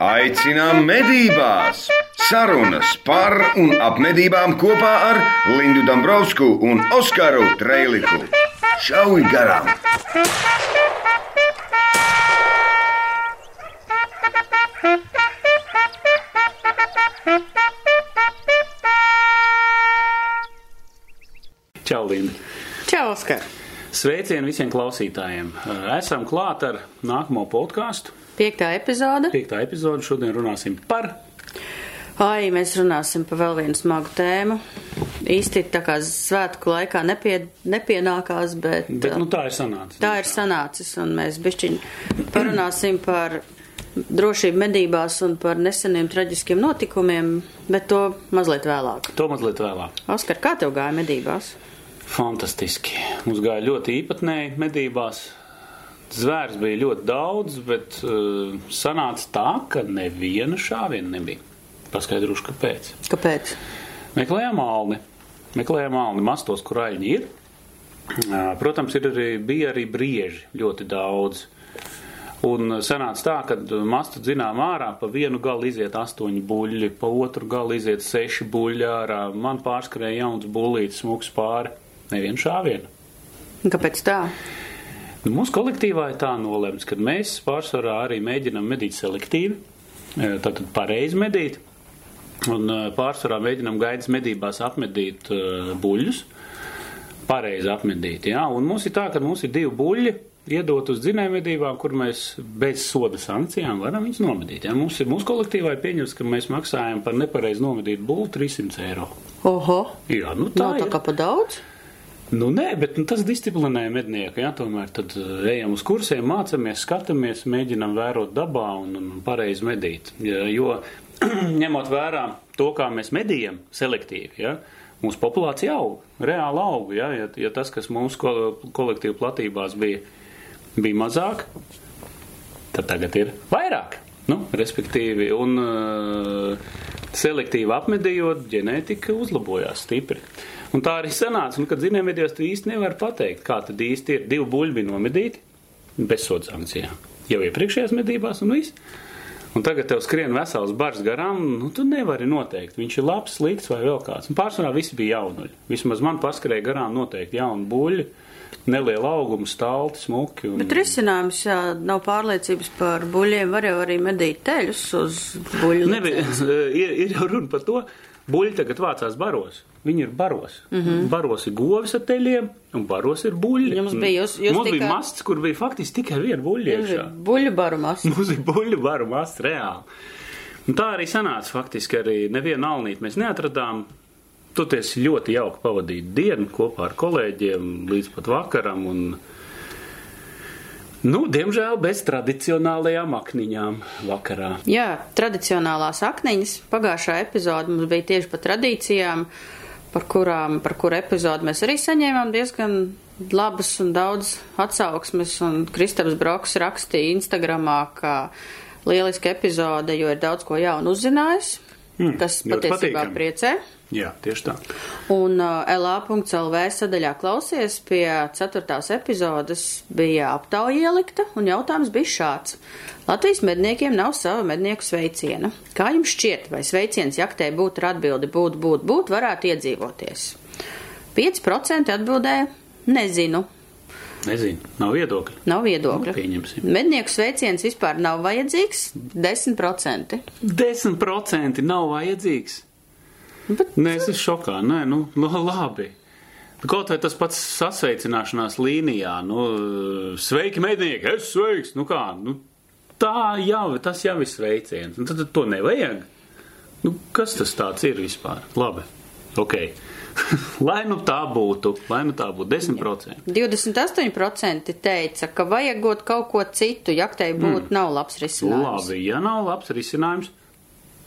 Aicinām medībās! Sarunas par un ap medībām kopā ar Lindu Dombrovskiju un Oskaru Trēliku. Šauj garām! Čau, Linda! Čau, Oskar! Sveicieni visiem klausītājiem! Esam klāt ar nākamo podkāstu. Piektā epizode. Piektā epizode. Šodien runāsim par. Ai, mēs runāsim par vēl vienu smagu tēmu. Īsti tā kā svētku laikā nepie, nepienākās, bet. Bet nu, tā ir sanācis. Tā ir sanācis, un mēs bišķiņi parunāsim par drošību medībās un par neseniem traģiskiem notikumiem, bet to mazliet vēlāk. To mazliet vēlāk. Oskar, kā tev gāja medībās? Fantastiski. Mums gāja ļoti īpatnēji medībās. Zvērs bija ļoti daudz, bet uh, sanāca tā, ka neviena šāviena nebija. Paskaidrošu, kāpēc. Kāpēc? Meklējām alni. Meklējām alni mastos, kur aļņi ir. Uh, protams, ir arī, bija arī brieži ļoti daudz. Un sanāca tā, ka mastu dzinām ārā, pa vienu galu iziet astoņi buļļi, pa otru galu iziet seši buļļi ārā. Man pārskrēja jauns bullītis, smūgs pāri. Nevienu šāvienu. Kāpēc tā? Nu, mūsu kolektīvā ir tā nolemts, ka mēs pārsvarā arī mēģinam medīt selektīvi, tātad pareizi medīt, un pārsvarā mēģinam gaidas medībās apmedīt uh, buļļus, pareizi apmedīt, jā, un mums ir tā, ka mums ir divi buļļi, iedot uz dzinējumvedībām, kur mēs bez soda sankcijām varam viņus nomedīt. Ja? Mums ir mūsu kolektīvā pieņemts, ka mēs maksājam par nepareizi nomedītu būlu 300 eiro. Oho! Jā, nu tā Nav tā kā pa daudz? Nu, nē, bet nu, tas disciplinē mednieku. Jā, tomēr tad uh, ejam uz kursiem, mācāmies, skatāmies, mēģinam vērot dabā un, un pareizi medīt. Ja, jo ņemot vērā to, kā mēs medījam selektīvi, ja, mūsu populācija aug, reāli aug. Ja, ja, ja tas, kas mūsu ko, kolektīvu platībās bija, bija mazāk, tad tagad ir vairāk. Nu, respektīvi, un uh, selektīvi apmedījot, ģenētika uzlabojās stipri. Un tā arī sanāca, un, kad zinēmedījos, tu īsti nevar pateikt, kā tad īsti ir. Divi buļļi bija nomedīti bez soda sankcijām. Jau iepriekšējās medībās un viss. Un tagad tev skrien vesels bars garām, nu tu nevari noteikt, viņš ir labs, slikts vai vēl kāds. Un pārsvarā visi bija jaunuļi. Vismaz man paskrēja garām noteikti jauni buļļi, neliela auguma, stalti, smuki. Un... Bet risinājums, jā, nav pārliecības par buļļiem, var jau arī medīt teļus uz buļļu. Nebija, ir, ir jau runa par to. Buļļi tagad vācās baros. Viņi ir baros. Mm. -hmm. Baros ir govis ar teļiem, un baros ir buļļi. Jums bija- jūs- jūs Mums tikai- bija masts, kur bija faktiski tikai viena buļļa. Buļļu barumas. Mums ir buļļu baru masts reāli. Un tā arī sanāca faktiski arī nevienu alnīti mēs neatradām. Toties ļoti jauki pavadīt dienu kopā ar kolēģiem līdz pat vakaram. Un, nu, diemžēl bez tradicionālajām akniņām vakarā. Jā, tradicionālās akniņas. Pagājušā epizode mums bija tieši par tradīcijām, par kurām, par kuru epizodu mēs arī saņēmām diezgan labas un daudz atsauksmes. Un Kristaps Broks rakstīja Instagramā, ka lieliska epizode, jo ir daudz ko jaunu uzzinājis, Mm, kas patiesībā patīkami. priecē. Jā, tieši tā. Un uh, LA.CLV sadaļā klausies pie ceturtās epizodes bija aptauja ielikta, un jautājums bija šāds. Latvijas medniekiem nav sava mednieku sveiciena. Kā jums šķiet, vai sveiciens jaktē būtu ar atbildi būt, būt, būt, varētu iedzīvoties? 5% atbildēja nezinu, Nezinu, nav viedokļa. nav viedokļa. Nu, pieņemsim. Mednieku sveiciens vispār nav vajadzīgs 10%. 10% nav vajadzīgs. Bet Nē, es esmu šokā. Nē, nu, nu labi. Kaut vai tas pats sasveicināšanās līnijā, nu, sveiki, mednieki, es sveiks, nu kā, nu, tā jau, tas jau ir sveiciens, un tad, tad to nevajag. Nu, kas tas tāds ir vispār? Labi, ok. lai nu tā būtu, lai nu tā būtu 10%. 28% teica, ka vajagot kaut ko citu, jaktei būtu nav labs risinājums. Labi, ja nav labs risinājums,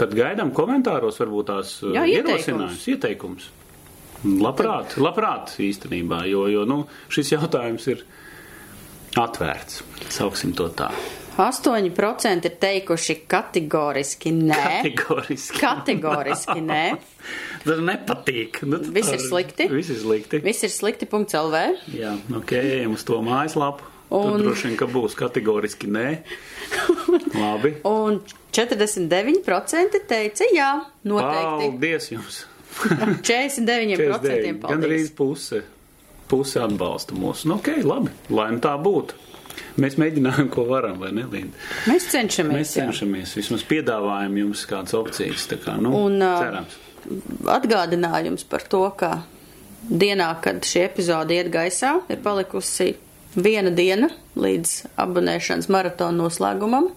tad gaidām komentāros varbūt tās uh, Jā, ierosinājums, ieteikums. Labprāt, labprāt īstenībā, jo, jo nu, šis jautājums ir atvērts, sauksim to tā. 8% ir teikuši kategoriski nē. Kategoriski. Kategoriski nē. Tas nepatīk. Nu, Viss ir slikti? Viss ir slikti. Viss ir slikti.lv. Jā, ok, ejam uz to mājaslapu. Un... Tad droši vien, ka būs kategoriski nē. Labi. Un 49% teica jā, noteikti. Paldies jums! 49% paldies. Gan arī puse, puse atbalsta mūsu. Nu, ok, labi, lai tā būtu. Mēs mēģinājām, ko varam, vai ne, Linda? Mēs cenšamies. Mēs cenšamies, jā. vismaz piedāvājam jums kādas opcijas, tā kā, nu, Un, cerams. Atgādinājums par to, ka dienā, kad šī epizode iet gaisā, ir palikusi viena diena līdz abonēšanas maratona noslēgumam.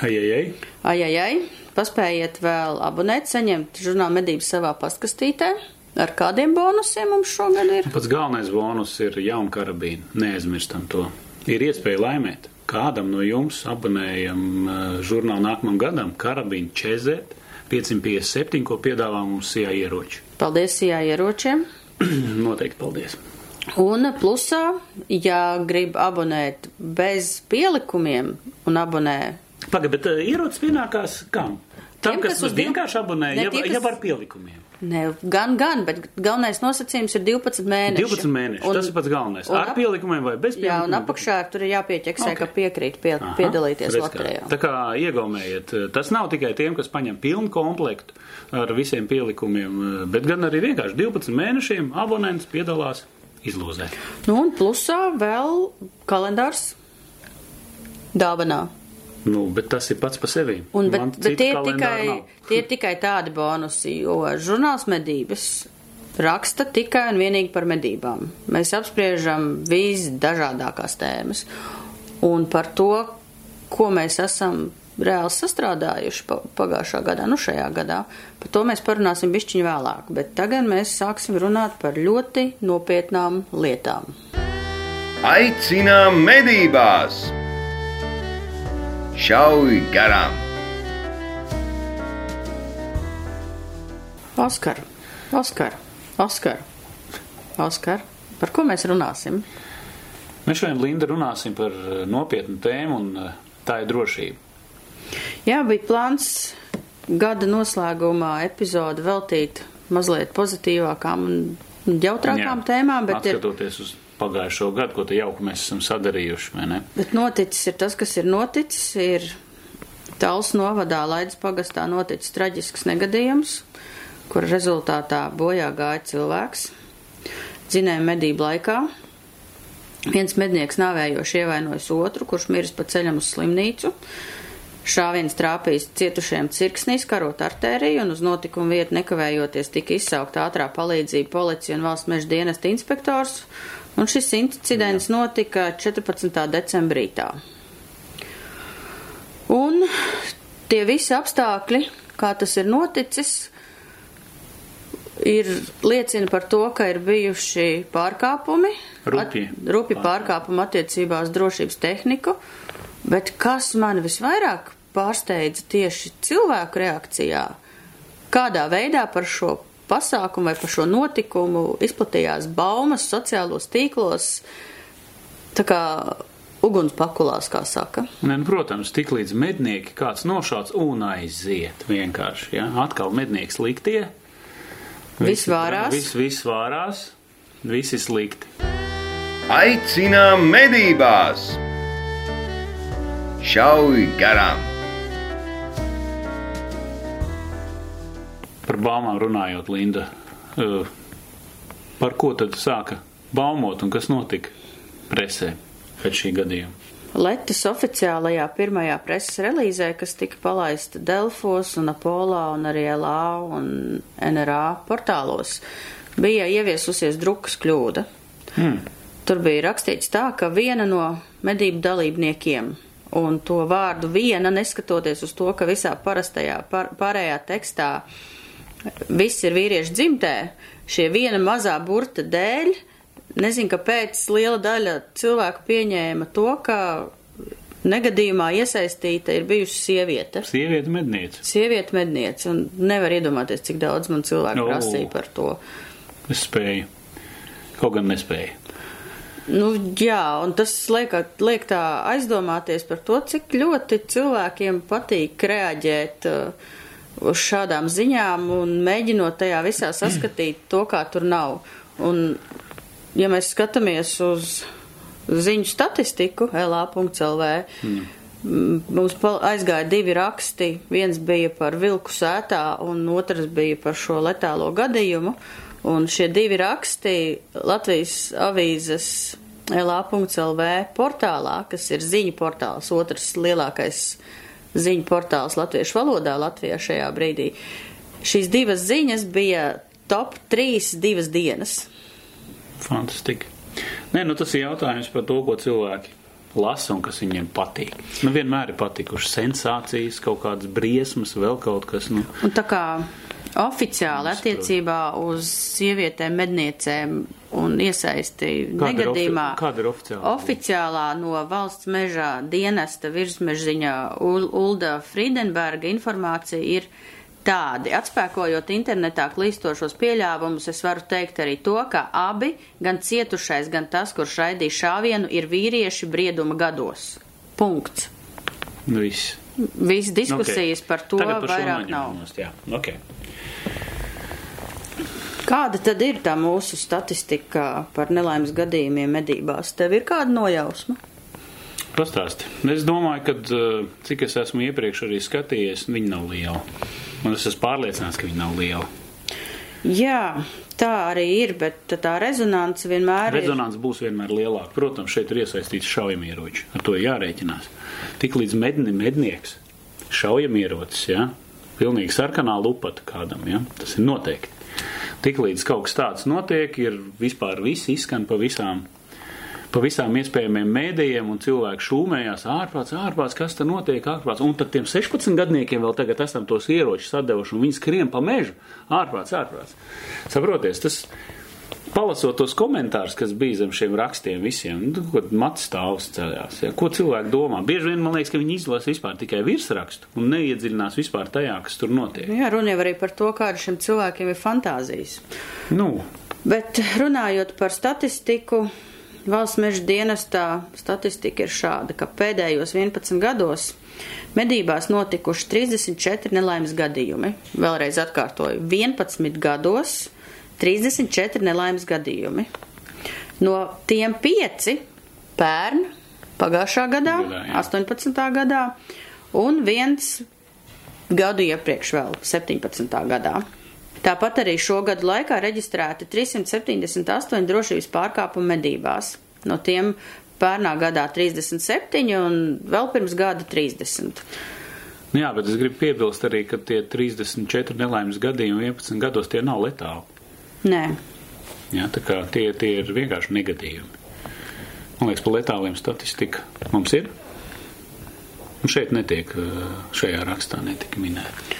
Ajajai. Ajajai. Paspējiet vēl abonēt, saņemt žurnāla medības savā paskastītē. Ar kādiem bonusiem mums šogad ir? Pats galvenais bonus ir jauna karabīna. Neaizmirstam to ir iespēja laimēt. Kādam no jums abonējam uh, žurnālu nākamam gadam karabīnu Čezēt 557, ko piedāvā mums sijā ieroči. Paldies sijā ieročiem. Noteikti paldies. Un plusā, ja grib abonēt bez pielikumiem un abonē. Pagaid, bet uh, ierocis pienākās kam? Tam, Tiem, kas, kas uz vienkārši abonē, ne, ja, tie, kas... ja ar pielikumiem. Ne, gan, gan, bet galvenais nosacījums ir 12 mēneši. 12 mēneši, un, tas ir pats galvenais. Ar pielikumiem vai bez pielikumiem? Jā, un apakšā tur ir jāpieķeksē, okay. ka piekrīt pie, Aha, piedalīties loterijā. Tā kā iegaumējiet, tas nav tikai tiem, kas paņem pilnu komplektu ar visiem pielikumiem, bet gan arī vienkārši 12 mēnešiem abonents piedalās izlozē. Nu, un plusā vēl kalendārs dāvanā. Nu, bet tas ir pats par sevi. Un, bet, Man bet tie, ir tikai, tie ir tikai tādi bonusi, jo žurnāls medības raksta tikai un vienīgi par medībām. Mēs apspriežam visdažādākās tēmas. Un par to, ko mēs esam reāli sastrādājuši pagājušā gadā, nu šajā gadā, par to mēs parunāsim bišķiņu vēlāk. Bet tagad mēs sāksim runāt par ļoti nopietnām lietām. Aicinām medībās! Šauj garām! Oskar, Oskar, Oskar, Oskar, par ko mēs runāsim? Mēs šodien, Linda, runāsim par eh, nopietnu tēmu, un eh, tā ir drošība. Jā, bija plāns gada noslēgumā epizodi veltīt mazliet pozitīvākām un jautrākām Jā, tēmām, bet ir uz pagājušo gadu, ko te jauku mēs esam sadarījuši, vai ne? Bet noticis ir tas, kas ir noticis, ir Tals novadā Laidas pagastā noticis traģisks negadījums, kur rezultātā bojā gāja cilvēks. Dzinēja medību laikā. Viens mednieks nāvējoši ievainojis otru, kurš miris pa ceļam uz slimnīcu. Šāviens trāpījis cietušiem cirksnīs, karot artēriju, un uz notikumu vietu nekavējoties tika izsaukta ātrā palīdzība policija un valsts meža dienesta inspektors, Un šis incidents notika 14. decembrī. Tā. Un tie visi apstākļi, kā tas ir noticis, ir liecina par to, ka ir bijuši pārkāpumi, rupi, at, rupi pārkāpumi attiecībās drošības tehniku, bet kas man visvairāk pārsteidza tieši cilvēku reakcijā, kādā veidā par šo pasākumu vai par šo notikumu izplatījās baumas sociālos tīklos, tā kā ugunspakulās, kā saka. Ne, nu, protams, tik līdz mednieki kāds nošāts un aiziet vienkārši, ja? Atkal mednieks liktie. Viss vārās. Viss, viss vārās, visi slikti. Aicinām medībās! Šauj garām! Par baumām runājot, Linda, par ko tad sāka baumot un kas notika presē pēc šī gadījuma? Letis oficiālajā pirmajā preses relīzē, kas tika palaista Delfos un Apolā un arī LA un NRA portālos, bija ieviesusies drukas kļūda. Hmm. Tur bija rakstīts tā, ka viena no medību dalībniekiem, un to vārdu viena, neskatoties uz to, ka visā parastajā, par, pārējā tekstā viss ir vīriešu dzimtē, šie viena mazā burta dēļ, nezinu, kāpēc liela daļa cilvēku pieņēma to, ka negadījumā iesaistīta ir bijusi sieviete. Sieviete medniece. Sieviete medniece, un nevar iedomāties, cik daudz man cilvēku no, prasīja par to. Es spēju, kaut gan nespēju. Nu, jā, un tas liek, liek tā aizdomāties par to, cik ļoti cilvēkiem patīk reaģēt uh, uz šādām ziņām un mēģinot tajā visā saskatīt to, kā tur nav. Un, ja mēs skatāmies uz ziņu statistiku LA.CLV. Mm. Mums aizgāja divi raksti. Viens bija par vilku sētā, un otrs bija par šo letālo gadījumu. Un šie divi raksti Latvijas avīzes LA.CLV portālā, kas ir ziņu portāls, otrs lielākais ziņu portāls latviešu valodā Latvijā šajā brīdī. Šīs divas ziņas bija top 3 divas dienas. Fantastiski. Nē, nu tas ir jautājums par to, ko cilvēki lasa un kas viņiem patīk. Nu, vienmēr ir patikušas sensācijas, kaut kādas briesmas, vēl kaut kas. Nu. Un tā kā oficiāli attiecībā uz sievietēm medniecēm un iesaisti Kāda negadījumā. Ir ofi kāda ir oficiālā? Oficiālā no valsts mežā dienesta virsmežziņā Ulda Friedenberga informācija ir tādi. Atspēkojot internetā klīstošos pieļāvumus, es varu teikt arī to, ka abi, gan cietušais, gan tas, kurš raidīja šāvienu, ir vīrieši brieduma gados. Punkts. Nu, viss. Viss diskusijas okay. par to par vairāk nav. Jā. okay. Kāda tad ir tā mūsu statistika par nelaimes gadījumiem medībās? Tev ir kāda nojausma? Pastāsti. Es domāju, ka cik es esmu iepriekš arī skatījies, viņi nav liela. Un es esmu pārliecināts, ka viņi nav liela. Jā, tā arī ir, bet tā rezonance vienmēr rezonance ir. būs vienmēr lielāka. Protams, šeit ir iesaistīts šaujamieroči. Ar to jārēķinās. Tik līdz medni, mednieks, šaujamierocis, ja, pilnīgi sarkanā lupata kādam, ja, tas ir noteikti. Tik līdz kaut kas tāds notiek, ir vispār viss izskan pa visām pa visām iespējamiem mēdījiem, un cilvēki šūmējās ārprāts, ārprāts, kas tur notiek, ārprāts. Un tad tiem 16 gadniekiem vēl tagad esam tos ieročus atdevuši, un viņi skrien pa mežu, ārprāts, ārprāts. Saproties, tas. Palasot tos komentārus, kas bija zem šiem rakstiem visiem, nu, kad mats stāvs ceļās, ja, ko cilvēki domā. Bieži vien man liekas, ka viņi izlasa vispār tikai virsrakstu un neiedziļinās vispār tajā, kas tur notiek. Jā, runa jau arī par to, kāda šiem cilvēkiem ir fantāzijas. Nu. Bet runājot par statistiku, Valsts meža dienestā statistika ir šāda, ka pēdējos 11 gados medībās notikuši 34 nelaimes gadījumi. Vēlreiz atkārtoju, 11 gados 34 nelaimes gadījumi. No tiem 5 pērn pagājušā gadā, gadā 18. gadā, un viens gadu iepriekš vēl 17. gadā. Tāpat arī šogad laikā reģistrēti 378 drošības pārkāpumi medībās. No tiem pērnā gadā 37 un vēl pirms gada 30. Jā, bet es gribu piebilst arī, ka tie 34 nelaimes gadījumi 11 gados tie nav letāli. Nē. Jā, tā kā tie, tie ir vienkārši negadījumi. Man liekas, par letāliem statistika mums ir. Un šeit netiek, šajā rakstā netika minēta.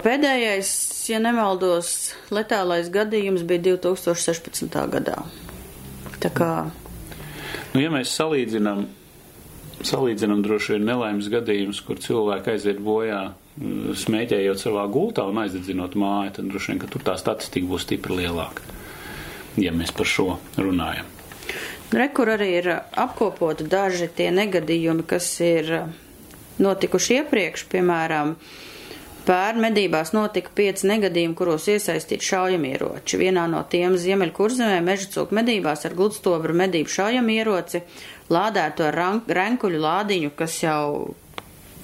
Pēdējais, ja nemaldos, letālais gadījums bija 2016. gadā. Tā kā. Nu, ja mēs salīdzinām, salīdzinām droši vien nelaimes gadījumus, kur cilvēki aiziet bojā, smēķējot savā gultā un aizdedzinot māju, tad droši vien, ka tur tā statistika būs stipri lielāka, ja mēs par šo runājam. Rekur arī ir apkopoti daži tie negadījumi, kas ir notikuši iepriekš, piemēram, Pērn medībās notika pieci negadījumi, kuros iesaistīti šaujamieroči. Vienā no tiem Ziemeļkurzemē meža cūku medībās ar gludstobru medību šaujamieroci lādēto ar renkuļu lādiņu, kas jau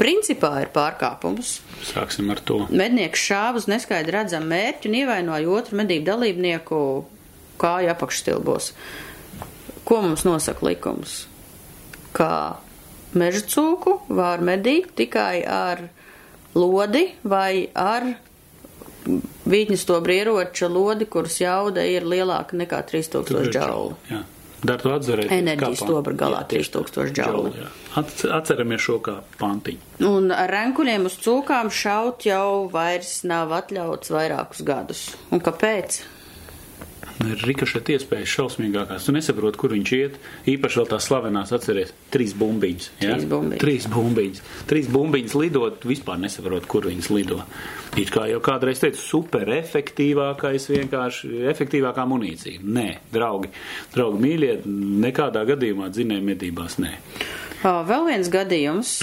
principā ir pārkāpums. Sāksim ar to. Mednieks šāva uz neskaidru redzamu mērķi un ievainoja otru medību dalībnieku kāju apakšstilbos. Ko mums nosaka likums? Kā meža cūku var medīt tikai ar lodi vai ar vītņas to brieroča lodi, kuras jauda ir lielāka nekā 3000 džaulu. Jā. Dar to atcerēt. Enerģijas stobra galā jā, 3000 džaulu. Atceramies šo kā pantiņu. Un ar renkuļiem uz cūkām šaut jau vairs nav atļauts vairākus gadus. Un kāpēc? Ir rikošet iespējas šausmīgākās. Tu nesaproti, kur viņš iet. Īpaši vēl tās slavenās atceries trīs bumbiņas. Ja? Trīs bumbiņas. Trīs bumbiņas. Trīs bumbiņas lidot, vispār nesaproti, kur viņas lido. It kā jau kādreiz teicu, super efektīvākais, vienkārši efektīvākā munīcija. Nē, draugi, draugi mīļie, nekādā gadījumā dzinēja medībās nē. Vēl viens gadījums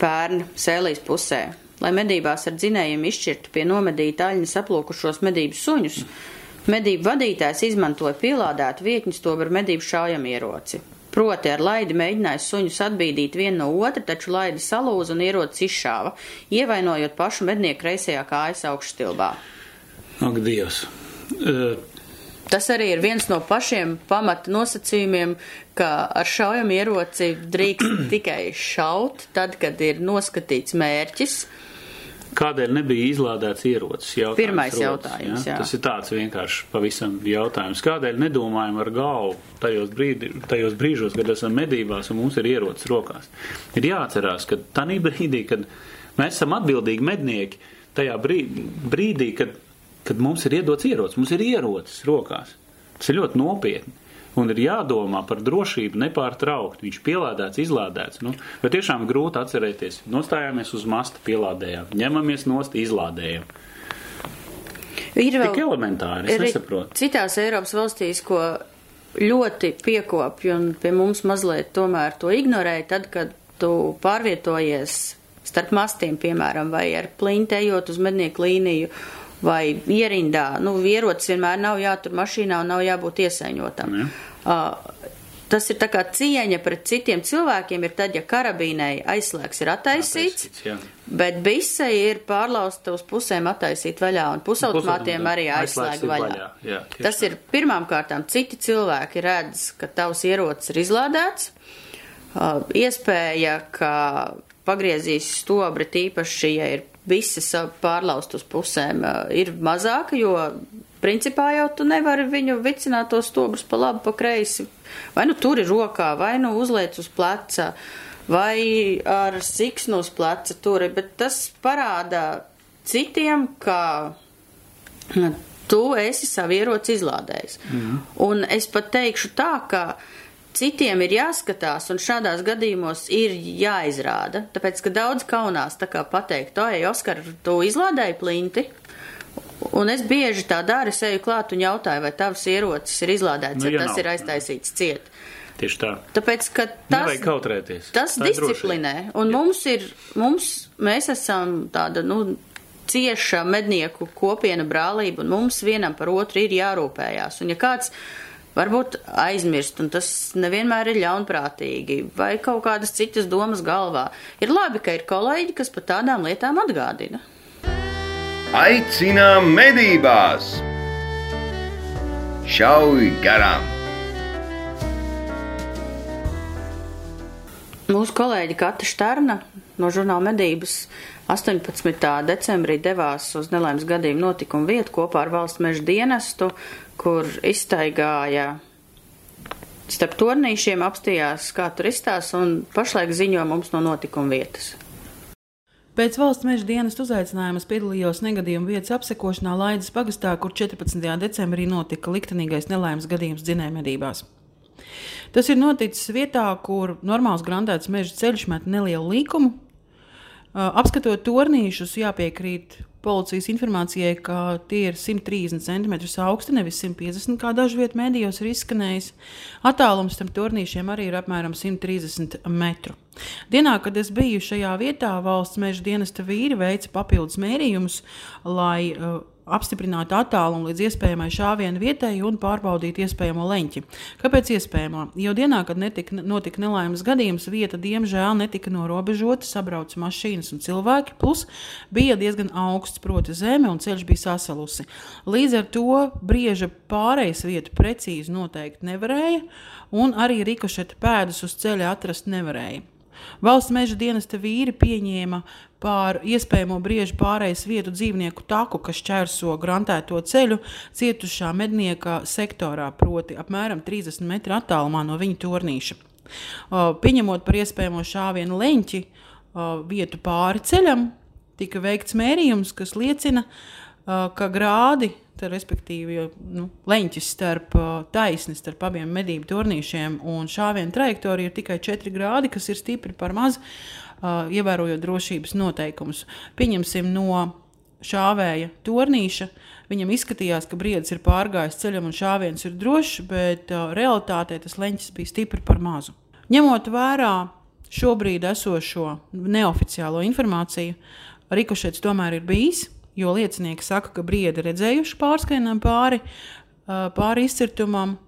pērn sēlīs pusē. Lai medībās ar dzinējiem izšķirtu pie nomedīta aļņas aplūkušos medību suņus, Medību vadītājs izmantoja pielādētu vietņu stobru medību šaujamieroci. Proti ar laidi mēģināja suņus atbīdīt vienu no otra, taču laidi salūza un ierocis izšāva, ievainojot pašu mednieku kreisajā kājas augšstilbā. Ak, Dievs! Uh, Tas arī ir viens no pašiem pamata nosacījumiem, ka ar šaujam ieroci drīkst tikai šaut, tad, kad ir noskatīts mērķis. Kādēļ nebija izlādēts ierocis? Jautājums Pirmais rodas, jautājums, jā. Tas ir tāds vienkārši pavisam jautājums. Kādēļ nedomājam ar galvu tajos, brīdi, tajos brīžos, kad esam medībās un mums ir ierocis rokās? Ir jāatcerās, ka tanī brīdī, kad mēs esam atbildīgi mednieki, tajā brīdī, brīdī kad, kad mums ir iedots ierocis, mums ir ierocis rokās. Tas ir ļoti nopietni. Un ir jādomā par drošību nepārtraukti. Viņš pielādēts, izlādēts. Nu, bet tiešām grūti atcerēties. Nostājāmies uz masta, pielādējām, ņemamies nost, izlādējam. Ir Tik elementāri, es nesaprotu. Citās Eiropas valstīs, ko ļoti piekopja un pie mums mazliet tomēr to ignorēja, tad, kad tu pārvietojies starp mastiem, piemēram, vai ar plinti ejot uz mednieku līniju, vai ierindā. Nu, ierocis vienmēr nav jātur mašīnā un nav jābūt iesaiņotam. Jā. Uh, tas ir tā kā cieņa pret citiem cilvēkiem, ir tad, ja karabīnei aizslēgs ir attaisīts, Attaisīts, bet bise ir pārlausta uz pusēm attaisīt vaļā, un pusautomātiem arī aizslēg vaļā. vaļā, jā, Tas ir pirmām kārtām citi cilvēki redz, ka tavs ierocis ir izlādēts. Uh, iespēja, ka pagriezīs stobri tīpaši, ja ir visas pārlaust uz pusēm, ir mazāka, jo principā jau tu nevari viņu vicināt tos stobrus pa labi, pa kreisi. Vai nu turi rokā, vai nu uzliec uz pleca, vai ar siksnu uz pleca turi, bet tas parāda citiem, ka tu esi savu ieroci izlādējis. Mm. Un es pat teikšu tā, ka citiem ir jāskatās, un šādās gadījumos ir jāizrāda. Tāpēc, ka daudz kaunās tā kā pateikt, oi, Oskar, tu izlādēji plinti. Un es bieži tā daru, es eju klāt un jautāju, vai tavs ierocis ir izlādēts, Nu, ja ja tas nav. ir aiztaisīts ciet. Tieši tā. Tāpēc, ka tas, Nevajag kautrēties. tas Tā disciplinē, un Jā. mums ir, mums, mēs esam tāda, nu, cieša mednieku kopiena brālība, un mums vienam par otru ir jārūpējās. Un ja kāds varbūt aizmirst, un tas nevienmēr ir ļaunprātīgi, vai kaut kādas citas domas galvā, ir labi, ka ir kolēģi, kas par tādām lietām atgādina. Aicinām medībās! Šauj garām! Mūsu kolēģi Kata Štarna no žurnāla medības 18. decembrī devās uz nelaimes gadījumu notikumu vietu kopā ar valsts meža dienestu, kur iztaigāja starp tornīšiem, apstījās, kā tur izstās, un pašlaik ziņo mums no notikuma vietas. Pēc valsts meža dienas uzaicinājuma es piedalījos negadījuma vietas apsekošanā Laidas pagastā, kur 14. decembrī notika liktenīgais nelaimes gadījums dzinējumedībās. Tas ir noticis vietā, kur normāls grantēts meža ceļš met nelielu līkumu. Apskatot tornīšus, jāpiekrīt policijas informācijai, ka tie ir 130 cm augsti, nevis 150 kā dažu vietu mēdījos ir izskanējis. Attālums tam tornīšiem arī ir apmēram 130 metru. Dienā, kad es biju šajā vietā, valsts meža dienesta vīri veica papildus mērījumus, lai uh, apstiprinātu attālumu līdz iespējamai šāvienu vietai un pārbaudītu iespējamo leņķi. Kāpēc iespējamo? Jau dienā, kad netika, notika nelaimes gadījums, vieta diemžēl netika norobežota, sabrauca mašīnas un cilvēki, plus bija diezgan augsts, proti, zeme un ceļš bija sasalusi. Līdz ar to brieža pārejas vietu precīzi noteikt nevarēja, un arī rikošeta pēdas uz ceļa atrast nevarēja. Valsts meža dienesta vīri pieņēma pār iespējamo briežu pārējais vietu dzīvnieku taku, kas čērso grantēto ceļu cietušā mednieka sektorā, proti apmēram 30 metru attālumā no viņa tornīša. Pieņemot par iespējamo šāvienu leņķi vietu pāri ceļam, tika veikts mērījums, kas liecina, ka grādi, tā, respektīvi nu, leņķis starp taisni starp abiem medību tornīšiem un šāvienu trajektoriju ir tikai 4 grādi, kas ir stipri par maz, ievērojot drošības noteikumus. Pieņemsim no šāvēja tornīša. Viņam izskatījās, ka briedis ir pārgājis ceļam un šāviens ir drošs, bet uh, realitātē tas leņķis bija stipri par mazu. Ņemot vērā šobrīd esošo neoficiālo informāciju, Rikošets tomēr ir bijis, jo liecinieki saka, ka briedi redzējuši pārskaņām pāri pāri izcirtumam.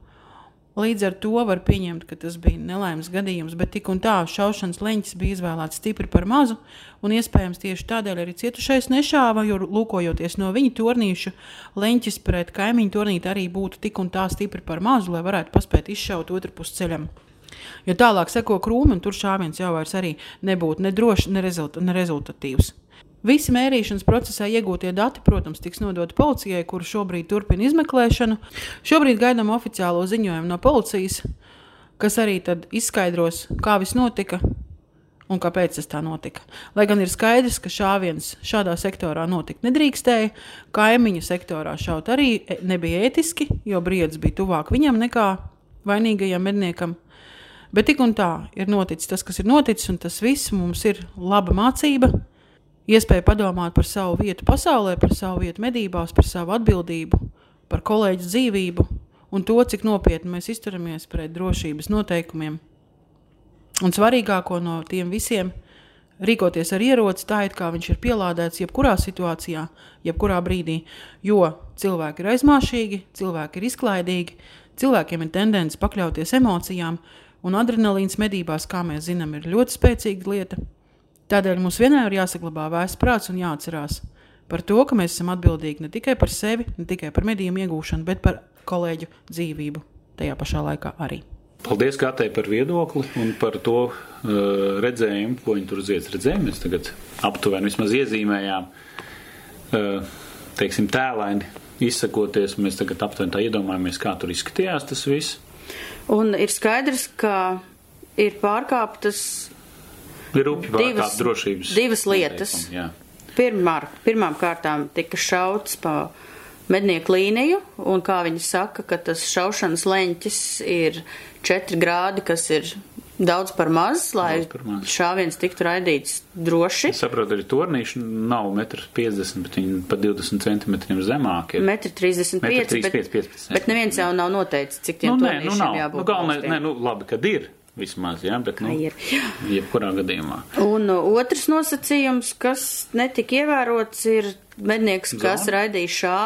Līdz ar to var pieņemt, ka tas bija nelaimes gadījums, bet tik un tā šaušanas leņķis bija izvēlēts stipri par mazu, un iespējams tieši tādēļ arī cietušais nešāva, jo lūkojoties no viņa tornīša, leņķis pret kaimiņu tornīti arī būtu tik un tā stipri par mazu, lai varētu paspēt izšaut otru pusi ceļam. Jo tālāk seko krūmi, un tur šāviens jau vairs arī nebūtu ne drošs, ne, rezulta, ne rezultatīvs. Visi mērīšanas procesā iegūtie dati, protams, tiks nodoti policijai, kuru šobrīd turpina izmeklēšanu. Šobrīd gaidām oficiālo ziņojumu no policijas, kas arī izskaidros, kā viss notika un kāpēc tas tā notika. Lai gan ir skaidrs, ka šāviens šādā sektorā notikt nedrīkstēja, kaimiņu sektorā šaut arī e, nebija ētiski, jo briedis bija tuvāk viņam nekā vainīgajam medniekam. Bet tik un tā ir noticis tas, kas ir noticis, un tas viss mums ir laba mācība iespēja padomāt par savu vietu pasaulē, par savu vietu medībās, par savu atbildību, par kolēģu dzīvību un to, cik nopietni mēs izturamies pret drošības noteikumiem. Un svarīgāko no tiem visiem - rīkoties ar ieroci tā, it kā viņš ir pielādēts jebkurā situācijā, jebkurā brīdī, jo cilvēki ir aizmāšīgi, cilvēki ir izklaidīgi, cilvēkiem ir tendence pakļauties emocijām, un adrenalīns medībās, kā mēs zinām, ir ļoti spēcīga lieta. Tādēļ mums vienmēr ir jāsaglabā vēsts prāts un jāatcerās par to, ka mēs esam atbildīgi ne tikai par sevi, ne tikai par medījumu iegūšanu, bet par kolēģu dzīvību tajā pašā laikā arī. Paldies Katai par viedokli un par to uh, redzējumu, ko viņi tur ziedz redzējumu. Mēs tagad aptuveni vismaz iezīmējām, uh, teiksim, tēlaini izsakoties. Mēs tagad aptuveni tā iedomājamies, kā tur izskatījās tas viss. Un ir skaidrs, ka ir pārkāptas Ir rūpīgi divas, drošības. Divas lietas. Pirmār, pirmām kārtām tika šauts pa mednieku līniju, un kā viņi saka, ka tas šaušanas leņķis ir 4 grādi, kas ir daudz par maz, lai par maz. šāviens tiktu raidīts droši. Es saprotu, arī tornīši nav 1,50 m, bet viņi pa 20 cm zemāki. 1,35 m, bet, 15, bet neviens jau nav noteicis, cik tiem nu, nē, nu, nav. jābūt. Nu, galvenais, nē, nu, labi, kad ir vismaz, jā, bet, nu, ir. jebkurā gadījumā. Un otrs nosacījums, kas netika ievērots, ir mednieks, Zon. kas raidīja šā,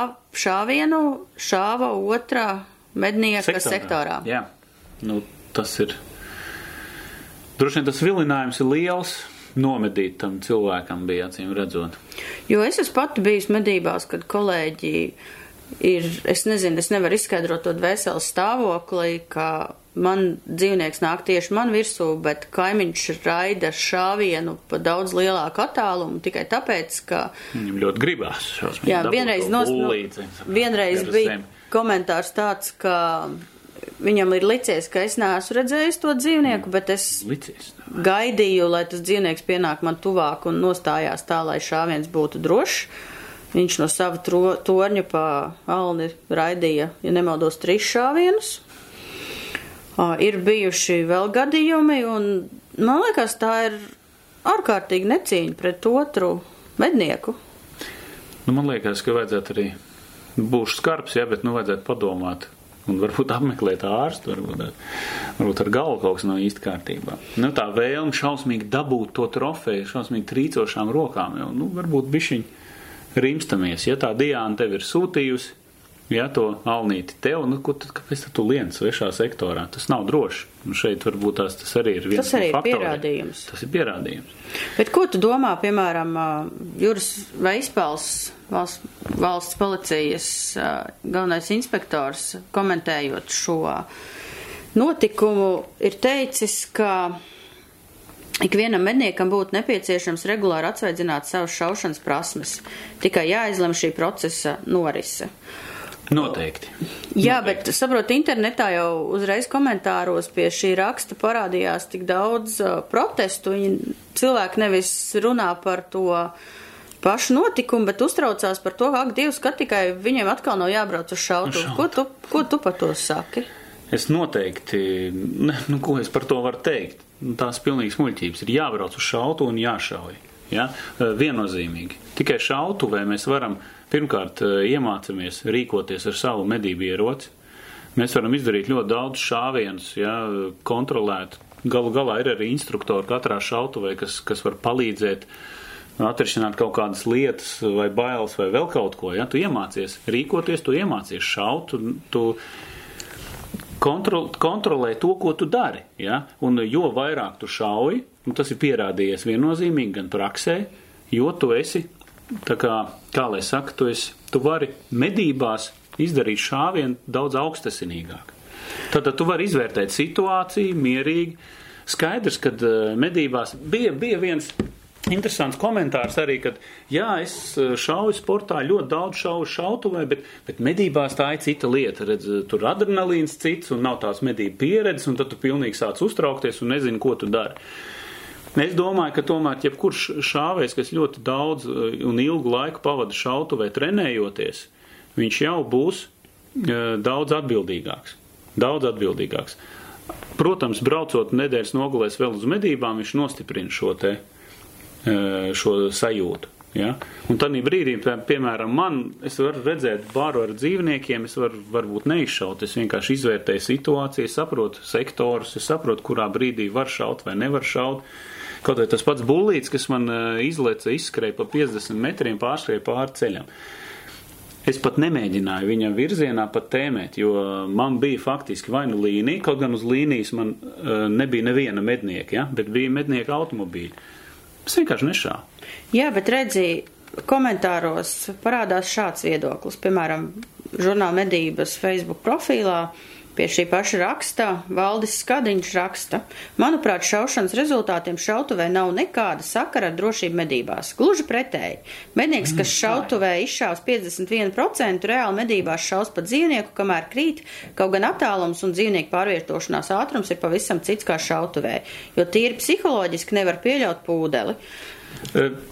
šāvienu, šāva otrā mednieka sektorā. sektorā. Jā, nu, tas ir. Droši vien tas vilinājums ir liels. Nomedīt tam cilvēkam bija acīm redzot. Jo es esmu pati bijusi medībās, kad kolēģi ir, es nezinu, es nevaru izskaidrot to dvēseles stāvokli, ka man dzīvnieks nāk tieši man virsū, bet kaimiņš raida šāvienu pa daudz lielāku attālumu tikai tāpēc, ka. Viņam ļoti gribās. Jā, vienreiz, nos, nu, vienreiz bija komentārs tāds, ka viņam ir licies, ka es neesmu redzējis to dzīvnieku, bet es licies. gaidīju, lai tas dzīvnieks pienāk man tuvāk un nostājās tā, lai šāviens būtu drošs. Viņš no sava torņa pa alni raidīja, ja nemaldos, trīs šāvienus. Ir bijuši vēl gadījumi, un man liekas, tā ir ārkārtīgi necīņa pret otru mednieku. Nu, man liekas, ka vajadzētu arī būt skarbs, jā, bet nu vajadzētu padomāt. Un varbūt apmeklēt ārstu, varbūt, varbūt ar galvu kaut kas nav īsti kārtībā. Nu, tā vēlme šausmīgi dabūt to trofeju, šausmīgi trīcošām rokām, jau, nu, varbūt bišķiņi rimstamies. Ja tā Diāna tev ir sūtījusi, ja to alnīti tev, nu, ko tad, kāpēc tad tu lien svešā sektorā? Tas nav droši. Un šeit varbūt tās, tas arī ir viens tas arī no faktoriem. pierādījums. Tas ir pierādījums. Bet ko tu domā, piemēram, Juris Veispals, valsts, valsts policijas galvenais inspektors, komentējot šo notikumu, ir teicis, ka Ikvienam medniekam būtu nepieciešams regulāri atsveidzināt savas šaušanas prasmes, tikai jāizlem šī procesa norise. Noteikti. Jā, Noteikti. bet saprotu, internetā jau uzreiz komentāros pie šī raksta parādījās tik daudz uh, protestu. Viņi cilvēki nevis runā par to pašu notikumu, bet uztraucās par to, ak, Dievs, ka tikai viņiem atkal nav jābrauc uz šautu. Šaut. Ko tu, ko tu par to saki? Es noteikti, ne, nu, ko es par to varu teikt? Tās pilnīgas muļķības ir jābrauc uz šautu un jāšauj. Ja? Viennozīmīgi. Tikai šautuvē mēs varam Pirmkārt, eh, iemācāmies rīkoties ar savu medību ieroci. Mēs varam izdarīt ļoti daudz šāvienus, ja, kontrolēt. Galu galā ir arī instruktori katrā šautuvē, kas, kas var palīdzēt atrisināt kaut kādas lietas, vai bailes, vai vēl kaut ko. Ja? Tu iemācies rīkoties, tu iemācies šaut, tu, tu kontrol, kontrolē to, ko tu dari. Ja? Un jo vairāk tu šauji, un tas ir pierādījies viennozīmīgi gan praksē, jo tu esi, kā, kā lai saka, tu, esi, tu vari medībās izdarīt šāvienu daudz augstasinīgāk. Tad, tu vari izvērtēt situāciju mierīgi. Skaidrs, ka medībās bija, bija viens interesants komentārs arī, ka, jā, es eh, šauju sportā ļoti daudz šauju šautuvē, bet, bet medībās tā ir cita lieta. Redz, tur adrenalīns cits un nav tās medību pieredzes, un tad tu pilnīgi sāc uztraukties un nezini, ko tu dari. Es domāju, ka tomēr jebkurš šāvējs, kas ļoti daudz eh, un ilgu laiku pavada šautuvē trenējoties, viņš jau būs uh, daudz atbildīgāks. Daudz atbildīgāks. Protams, braucot nedēļas nogalēs vēl uz medībām, viņš nostiprina šo te šo sajūtu. Ja? Un tad brīdī, piemēram, man, es varu redzēt bāru ar dzīvniekiem, es varu varbūt neizšaut, es vienkārši izvērtēju situāciju, saprotu sektorus, es saprotu, kurā brīdī var šaut vai nevar šaut. Kaut vai tas pats bullīts, kas man izleca, izskrēja pa 50 metriem, pārskrēja pāri ceļam. Es pat nemēģināju viņam virzienā pat tēmēt, jo man bija faktiski vai nu līnija, kaut gan uz līnijas man nebija neviena mednieka, ja? bet bija mednieka automobīļi. Es vienkārši nešāvu. Jā, bet redzēji, komentāros parādās šāds viedoklis. Piemēram, žurnāla medības Facebook profīlā pie šī paša raksta Valdis Skadiņš raksta. Manuprāt, šaušanas rezultātiem šautuvē nav nekāda sakara ar drošību medībās. Gluži pretēji. Mednieks, kas mm, šautuvē izšaus 51%, reāli medībās šaus pa dzīvnieku, kamēr krīt, kaut gan attālums un dzīvnieku pārvietošanās ātrums ir pavisam cits kā šautuvē, jo tīri psiholoģiski nevar pieļaut pūdeli.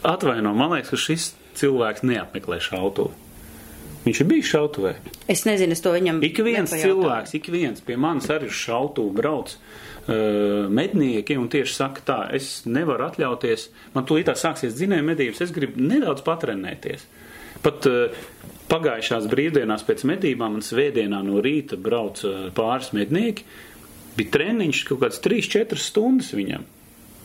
Atvaino, man liekas, ka šis cilvēks neapmeklē šautuvi. Viņš ir bijis šautavē. Es nezinu, es to viņam. Ik viens cilvēks, ik viens pie manis arī uz šautuvu brauc. Uh, mednieki un tieši saka, tā, es nevaru atļauties, man tūlīt tā sāksies dzinēja medības, es gribu nedaudz patrenēties. Pat uh, pagājušās brīvdienās pēc medībām un svētdienā no rīta brauc uh, pāris mednieki, bija treniņš kaut kāds 3-4 stundas viņam.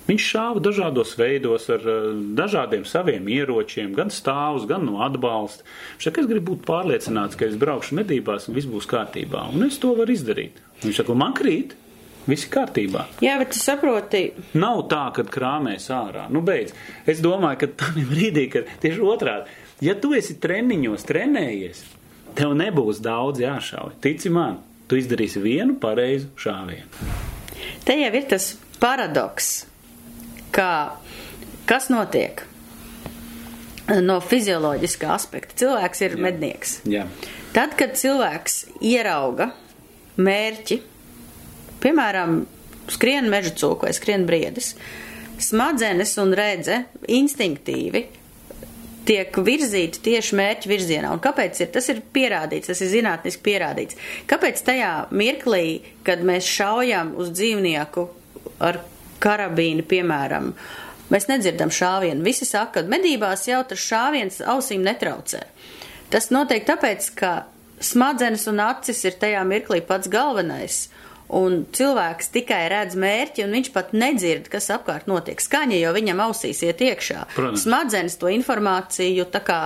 Viņš šāva dažādos veidos ar eh, dažādiem saviem ieročiem, gan stāvus, gan no atbalsta. Viņš saka, es gribu būt pārliecināts, ka es braukšu medībās un viss būs kārtībā. Un es to varu izdarīt. Viņš saka, man krīt. Viss ir kārtībā. Jā, bet tu saproti. Nav tā, ka krāmēs ārā. Nu, beidz. Es domāju, ka tam ir brīdī, kad tieši otrādi. Ja tu esi treniņos trenējies, tev nebūs daudz jāšauj. Tici man, tu izdarīsi vienu pareizu šāvienu. Te jau ir tas paradoks ka kas notiek no fizioloģiskā aspekta. Cilvēks ir Jā. mednieks. Jā. Tad, kad cilvēks ierauga mērķi, piemēram, skrien meža cūku vai skrien briedis, smadzenes un redze instinktīvi tiek virzīti tieši mērķa virzienā. Un kāpēc ir? Tas ir pierādīts, tas ir zinātniski pierādīts. Kāpēc tajā mirklī, kad mēs šaujam uz dzīvnieku ar karabīni, piemēram. Mēs nedzirdam šāvienu. Visi saka, ka medībās jau tas šāviens ausīm netraucē. Tas notiek tāpēc, ka smadzenes un acis ir tajā mirklī pats galvenais. Un cilvēks tikai redz mērķi, un viņš pat nedzird, kas apkārt notiek. Skaņa jau viņam ausīs iet iekšā. Protams. Smadzenes to informāciju tā kā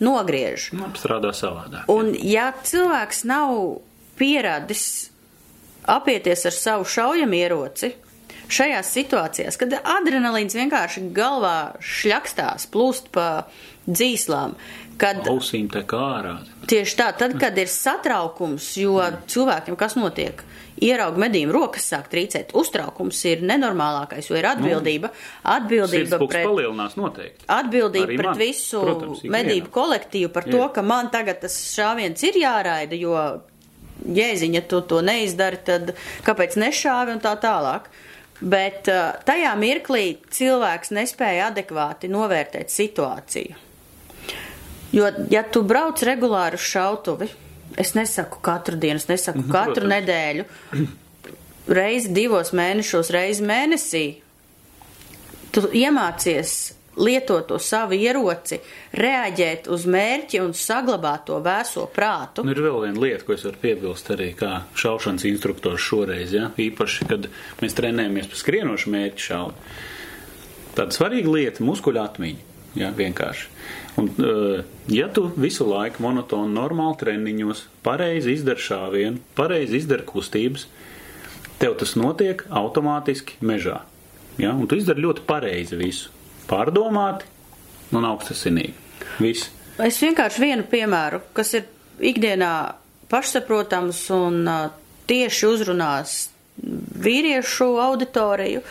nogriež. Nu, strādā savādāk. Un ja cilvēks nav pieradis apieties ar savu šaujamieroci, šajās situācijās, kad adrenalīns vienkārši galvā šļakstās, plūst pa dzīslām. Kad, Ausīm tā kā ārā. Tieši tā, tad, kad ir satraukums, jo cilvēkiem kas notiek? Ieraug medījuma rokas sāk trīcēt. Uztraukums ir nenormālākais, jo ir atbildība. Atbildība pret, palielinās noteikti. Atbildība Arī pret man. visu Protams, medību kolektīvu par Jā. to, ka man tagad tas šāviens ir jāraida, jo jēziņa tu to neizdari, tad kāpēc nešāvi un tā tālāk. Uh, Bet uh, tajā mirklī cilvēks nespēja adekvāti novērtēt situāciju. Jo, ja tu brauc regulāri uz šautuvi, es nesaku katru dienu, es nesaku mhm, katru Protams. nedēļu, reizi divos mēnešos, reizi mēnesī, tu iemācies lietot to savu ieroci, reaģēt uz mērķi un saglabāt to vēso prātu. Un ir vēl viena lieta, ko es varu piebilst arī kā šaušanas instruktors šoreiz, ja? īpaši, kad mēs trenējamies pa skrienošu mērķi šaut. Tāda svarīga lieta - muskuļu atmiņa. Jā, vienkārši. Un, uh, ja tu visu laiku monotoni, normāli treniņos, pareizi izdari šāvienu, pareizi izdari kustības, tev tas notiek automātiski mežā. Ja? Un tu izdari ļoti pareizi visu. Pārdomāti un augstasinīgi. Viss. Es vienkārši vienu piemēru, kas ir ikdienā pašsaprotams un tieši uzrunās vīriešu auditoriju.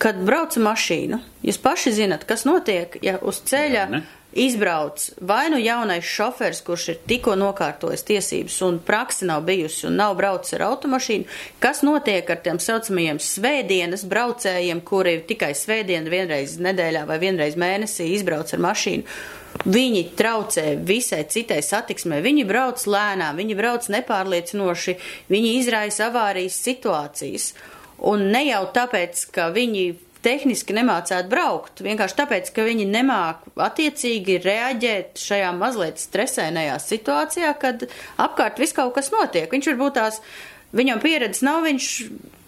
Kad brauca mašīna, jūs paši zinat, kas notiek, ja uz ceļa Ne? Izbrauc vai nu jaunais šofers, kurš ir tikko nokārtojis tiesības un praksi nav bijusi un nav braucis ar automašīnu, kas notiek ar tiem saucamajiem svētdienas braucējiem, kuri tikai svētdienu vienreiz nedēļā vai vienreiz mēnesī izbrauc ar mašīnu. Viņi traucē visai citai satiksmē, viņi brauc lēnām, viņi brauc nepārliecinoši, viņi izraisa avārijas situācijas. Un ne jau tāpēc, ka viņi tehniski nemācētu braukt, vienkārši tāpēc, ka viņi nemāk attiecīgi reaģēt šajā mazliet stresēnajā situācijā, kad apkārt viss kaut kas notiek. Viņš varbūt tās, viņam pieredzes nav, viņš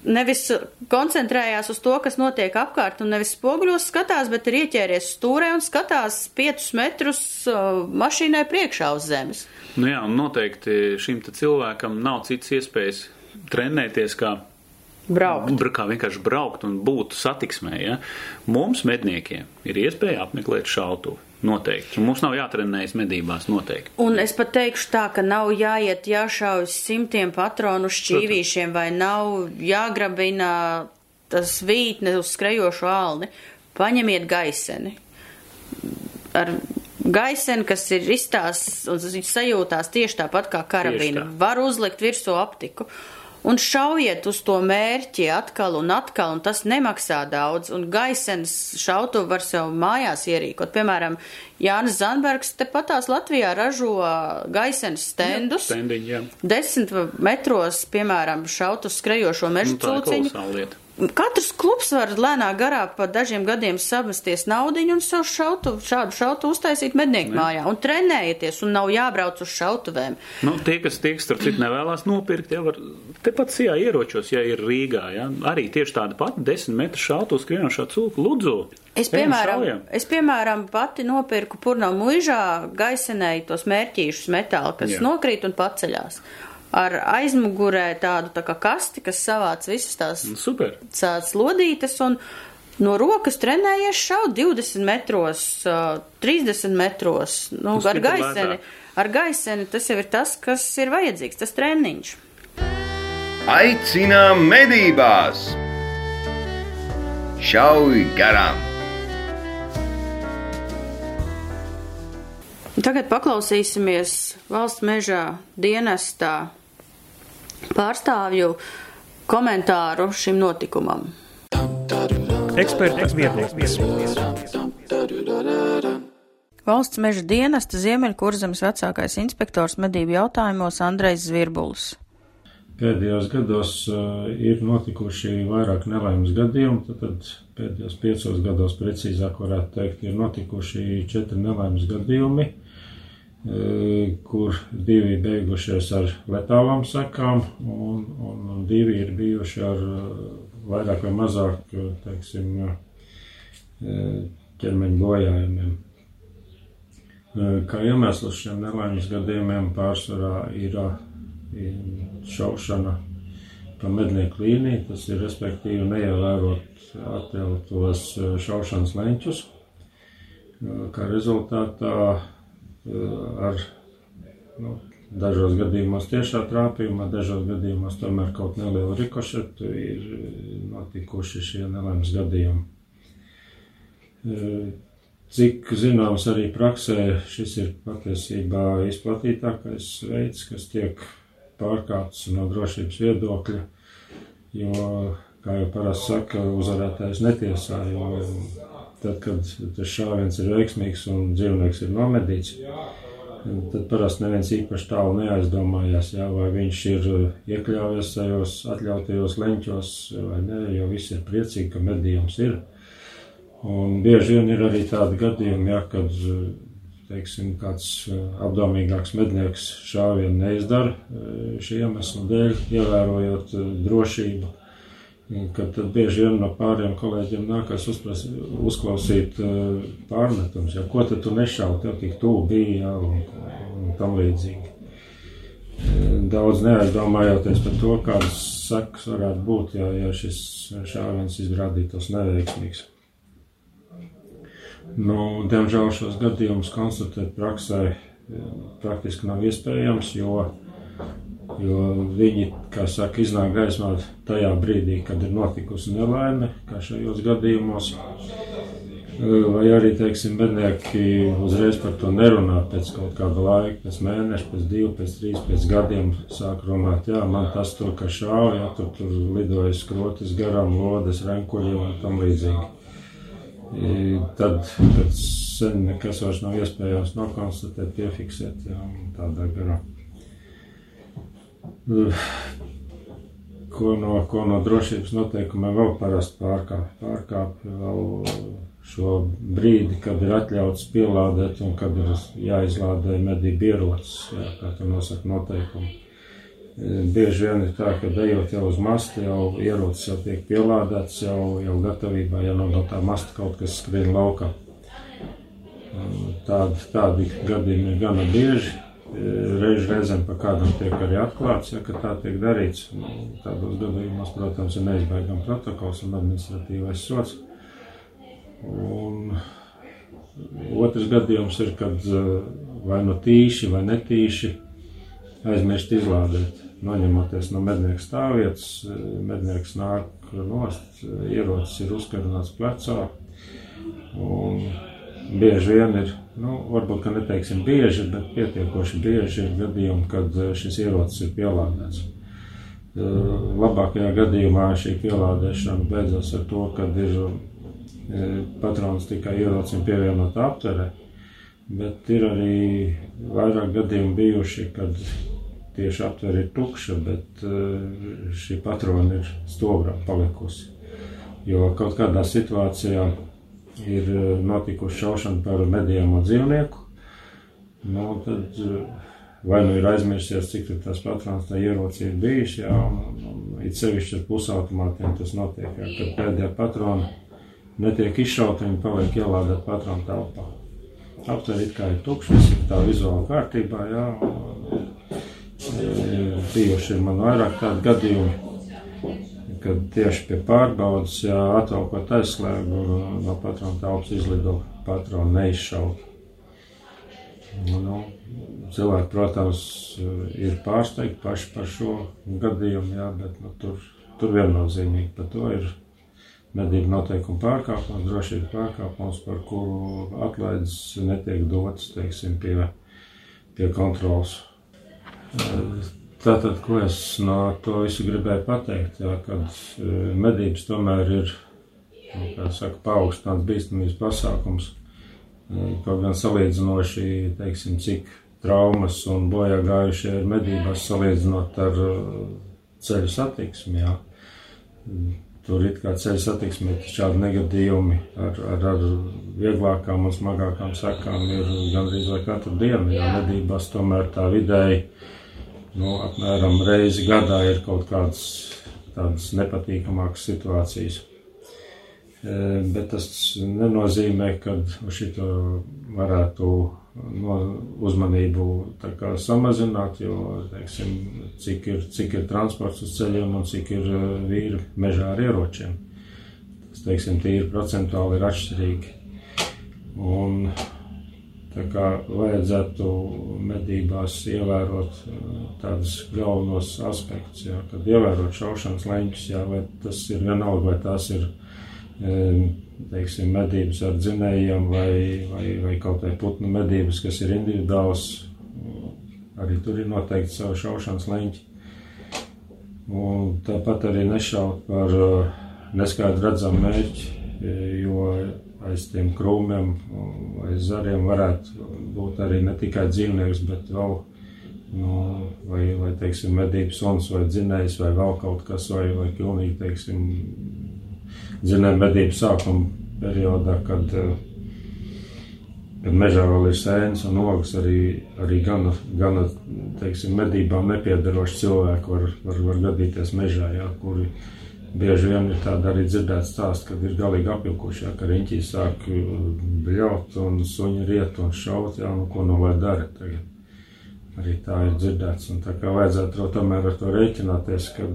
nevis koncentrējās uz to, kas notiek apkārt, un nevis spoguļos skatās, bet ir ieķēries stūrē un skatās piecus metrus uh, mašīnai priekšā uz zemes. Nu jā, un noteikti šim cilvēkam nav citas iespējas trenēties, kā, Braukt. br- kā vienkārši braukt un būt satiksmē. Ja? Mums, medniekiem, ir iespēja apmeklēt šautuvi. Noteikti. Mums nav jātrenējas medībās noteikti. Un es pat teikšu tā, ka nav jāiet jāšauj simtiem patronu šķīvīšiem vai nav jāgrabina tas vītne uz skrejošu alni. Paņemiet gaiseni. Ar gaiseni, kas ir izstās un sajūtās tieši tāpat kā karabīna. Var uzlikt virsū optiku. Un šaujiet uz to mērķi atkal un atkal, un tas nemaksā daudz. Un gaisens šautu var sev mājās ierīkot. Piemēram, Jānis Zanbergs tepatās Latvijā ražo gaisens stendus. Stendiņi, jā. Desmit metros, piemēram, šautu skrejošo mežu Nu, cūciņu. Katrs klubs var lēnā garā pa dažiem gadiem samesties naudiņu un savu šautu, šādu šautu uztaisīt mednieku mājā un trenējieties un nav jābrauc uz šautuvēm. Nu, tie, kas tie, kas, starp citu, nevēlas nopirkt, jau var tepat sijā ieročos, ja ir Rīgā. Ja? Arī tieši tāda pati desmit metru šautu skrienošā cūka. Lūdzu, Es, ejam piemēram, es, piemēram, pati nopirku purno muižā gaisenēju tos mērķīšus metāli, kas Jā. nokrīt un paceļās. Ar aizmugurē tādu tā kā kasti, kas savāc visas tās Nu, Super. tāds lodītes un no rokas trenējies šaut 20 metros, ā, 30 metros, nu, Tas ar gaiseni. lētāk. Ar gaiseni tas jau ir tas, kas ir vajadzīgs, tas treniņš. Aicinām medībās! Šauj garām! Tagad paklausīsimies valsts mežā dienestā pārstāvju komentāru šim notikumam. Eksperta viedoklis. Valsts meža dienesta Ziemeļkurzemes vecākais inspektors medību jautājumos Andrejs Zvirbuls. Pēdējos gados uh, ir notikuši vairāk nelaimes gadījumu, tad, tad pēdējos piecos gados precīzāk varētu teikt, ir notikuši četri nelaimes gadījumi, uh, kur divi beigušies ar letālām sekām, un, un, divi ir bijuši ar vairāk vai mazāk, teiksim, ķermeņa bojājumiem. Kā iemesls šiem nelaimes gadījumiem pārsvarā ir uh, šaušana pa mednieku līniju, tas ir respektīvi neievērot atļautos šaušanas leņķus, kā rezultātā ar nu, dažos gadījumos tiešā trāpījumā, dažos gadījumos tomēr kaut nelielu rikošetu ir notikuši šie nelēmas gadījumi. Cik zināms, arī praksē šis ir patiesībā izplatītākais veids, kas tiek pārkāpts no drošības viedokļa, jo, kā jau parasti saka, uzvarētājs netiesā, jo tad, kad tas šāviens ir veiksmīgs un dzīvnieks ir nomedīts, tad parasti neviens īpaši tālu neaizdomājās, jā, vai viņš ir iekļāvies tajos atļautajos leņķos vai nē, jo visi ir priecīgi, ka medījums ir. Un bieži vien ir arī tādi gadījumi, ja, kad teiksim, kāds eh, apdomīgāks mednieks šāvienu neizdara šī iemesla dēļ, ievērojot drošību. Kad bieži vien no pāriem kolēģiem nākas uzpras, uzklausīt uh, pārmetums, ja ko tad tu nešauti, tev tik tuvu bija, ja, un, un tam līdzīgi. Daudz neaizdomājoties par to, kādas sekas varētu būt, ja, ja šis šāviens izrādītos neveiksmīgs. Nu, diemžēl šos gadījumus konstatēt praksē praktiski nav iespējams, jo Jo viņi, kā saka, iznāk gaismā tajā brīdī, kad ir notikusi nelaime, kā šajos gadījumos. Vai arī, teiksim, mednieki uzreiz par to nerunā pēc kaut kāda laika, pēc mēneša, pēc divu, pēc trīs, pēc gadiem sāk runāt, jā, man tas tur, ka šauja, jā, tur, tur lidoja skrotis garām, lodes, renkuļi un tam līdzīgi. Tad pēc sen nekas vairs nav iespējams nokonstatēt, piefiksēt, jā, tādā garā ko no, ko no drošības noteikumiem vēl parasti pārkāpj. Pārkāpj vēl šo brīdi, kad ir atļauts pielādēt un kad ir jāizlādē medību ierocis, jā, kā to nosaka noteikumi. Bieži vien ir tā, ka ejot jau uz mastu, jau ierocis jau tiek pielādēts, jau, jau gatavībā, ja no, no tā masta kaut kas skrien laukā. Tādi, tādi gadījumi ir gana bieži reiz reizēm pa kādam tiek arī atklāts, ja tā tiek darīts. Nu, tādos gadījumos, protams, ir neizbēgams protokols un administratīvais sots. Un otrs gadījums ir, kad vai no tīši vai netīši aizmirst izlādēt. Noņemoties no mednieka stāvvietas, mednieks nāk nost, ierocis ir uzkarināts plecā. Un bieži vien ir, nu, varbūt, ka neteiksim bieži, bet pietiekoši bieži ir gadījumi, kad eh, šis ierocis ir pielādēts. Eh, labākajā gadījumā šī pielādēšana beidzas ar to, kad ir eh, patrons tikai ierocim pievienot aptverē, bet ir arī vairāk gadījumi bijuši, kad tieši aptvere ir tukša, bet šī patrona ir stobram palikusi. Jo kaut kādā situācijā ir eh, notikusi šaušana par medījamo dzīvnieku. Nu, tad eh, vai nu ir aizmirsies, cik tas patrons tā ieroci ir bijis, jā, un, un it sevišķi ar pusautomātiem tas notiek, jā, kad pēdējā patrona netiek izšauta, viņi paliek ielādēt patronu telpā. Aptver it kā ir tukšs, viss ir tā vizuāli kārtībā, jā, un, un, eh, bijuši ir man vairāk tādi gadījumi kad tieši pie pārbaudas, ja atvelkot aizslēgu no patrona telpas izlido patronu neizšaut. Nu, cilvēki, protams, ir pārsteigti paši par šo gadījumu, jā, bet nu, tur, tur viennozīmīgi par to ir medību noteikumu pārkāpums, drošības pārkāpums, par kuru atlaides netiek dotas, teiksim, pie, pie kontrols. Tātad, ko es no to visu gribēju pateikt, jā, kad e, medības tomēr ir, nu, kā saka, paaugstināts bīstamības pasākums. E, kaut gan salīdzinoši, teiksim, cik traumas un bojā gājušie ir medībās salīdzinot ar e, ceļu satiksmi, jā. Tur it kā ceļu satiksmi ir šādi negadījumi ar, ar, ar vieglākām un smagākām sekām ir gandrīz vai katru dienu, jā, medībās tomēr tā vidēji nu, apmēram reizi gadā ir kaut kādas tādas nepatīkamākas situācijas. E, bet tas nenozīmē, ka šito varētu no uzmanību samazināt, jo, teiksim, cik ir, cik ir transports uz ceļiem un cik ir e, vīri mežā ar ieročiem. Tas, teiksim, tīri procentuāli ir atšķirīgi. Un Tā kā vajadzētu medībās ievērot uh, tādus galvenos aspektus, jā, kad ievērot šaušanas leņķus, jā, vai tas ir vienalga, vai tās ir, um, teiksim, medības ar dzinējiem vai, vai, vai kaut vai putnu medības, kas ir individuāls, arī tur ir noteikti savu šaušanas leņķi. Un tāpat arī nešaut par uh, neskaidru redzamu mērķi, jo aiz tiem krūmiem vai zariem varētu būt arī ne tikai dzīvnieks, bet vēl, nu, vai, vai teiksim, medības suns vai dzinējs vai vēl kaut kas, vai, vai pilnīgi, teiksim, dzinēja medību sākuma periodā, kad, kad mežā vēl ir sēnes un ogas, arī, arī gana, gana, teiksim, medībām nepiedaroši cilvēki var, var, var gadīties mežā, jā, kuri bieži vien ir tāda arī dzirdēta stāsta, kad ir galīgi apjukuši, ja, ka riņķī sāk bļaut un suņi riet un šaut, jā, nu ko nu lai dara tagad. Arī tā ir dzirdēts, un tā kā vajadzētu to tomēr ar to rēķināties, ka,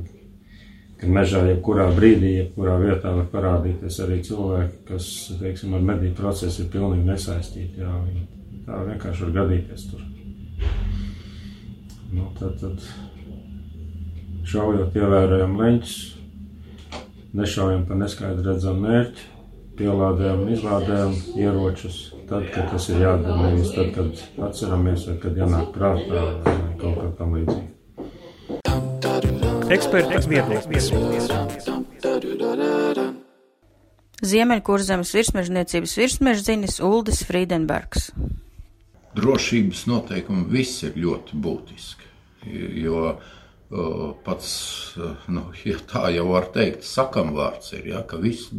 ka mežā jebkurā brīdī, jebkurā vietā var parādīties arī cilvēki, kas, teiksim, ar mediju procesu ir pilnīgi nesaistīti, jā, viņi tā vienkārši var gadīties tur. Nu, tad, tad šaujot ievērojam leņķus, nešaujam pa neskaidru redzamu mērķi, pielādējam un izlādējam ieročus tad, kad tas ir jādara, nevis tad, kad atceramies vai kad jānāk prātā vai kaut kā tam līdzīga. Eksperta viedoklis. Ziemeļkurzemes virsmežniecības virsmežzinis Uldis Friedenbergs. Drošības noteikumi viss ir ļoti būtiski, jo uh, pats, nu, ja tā jau var teikt, sakam vārds ir, ja, ka visi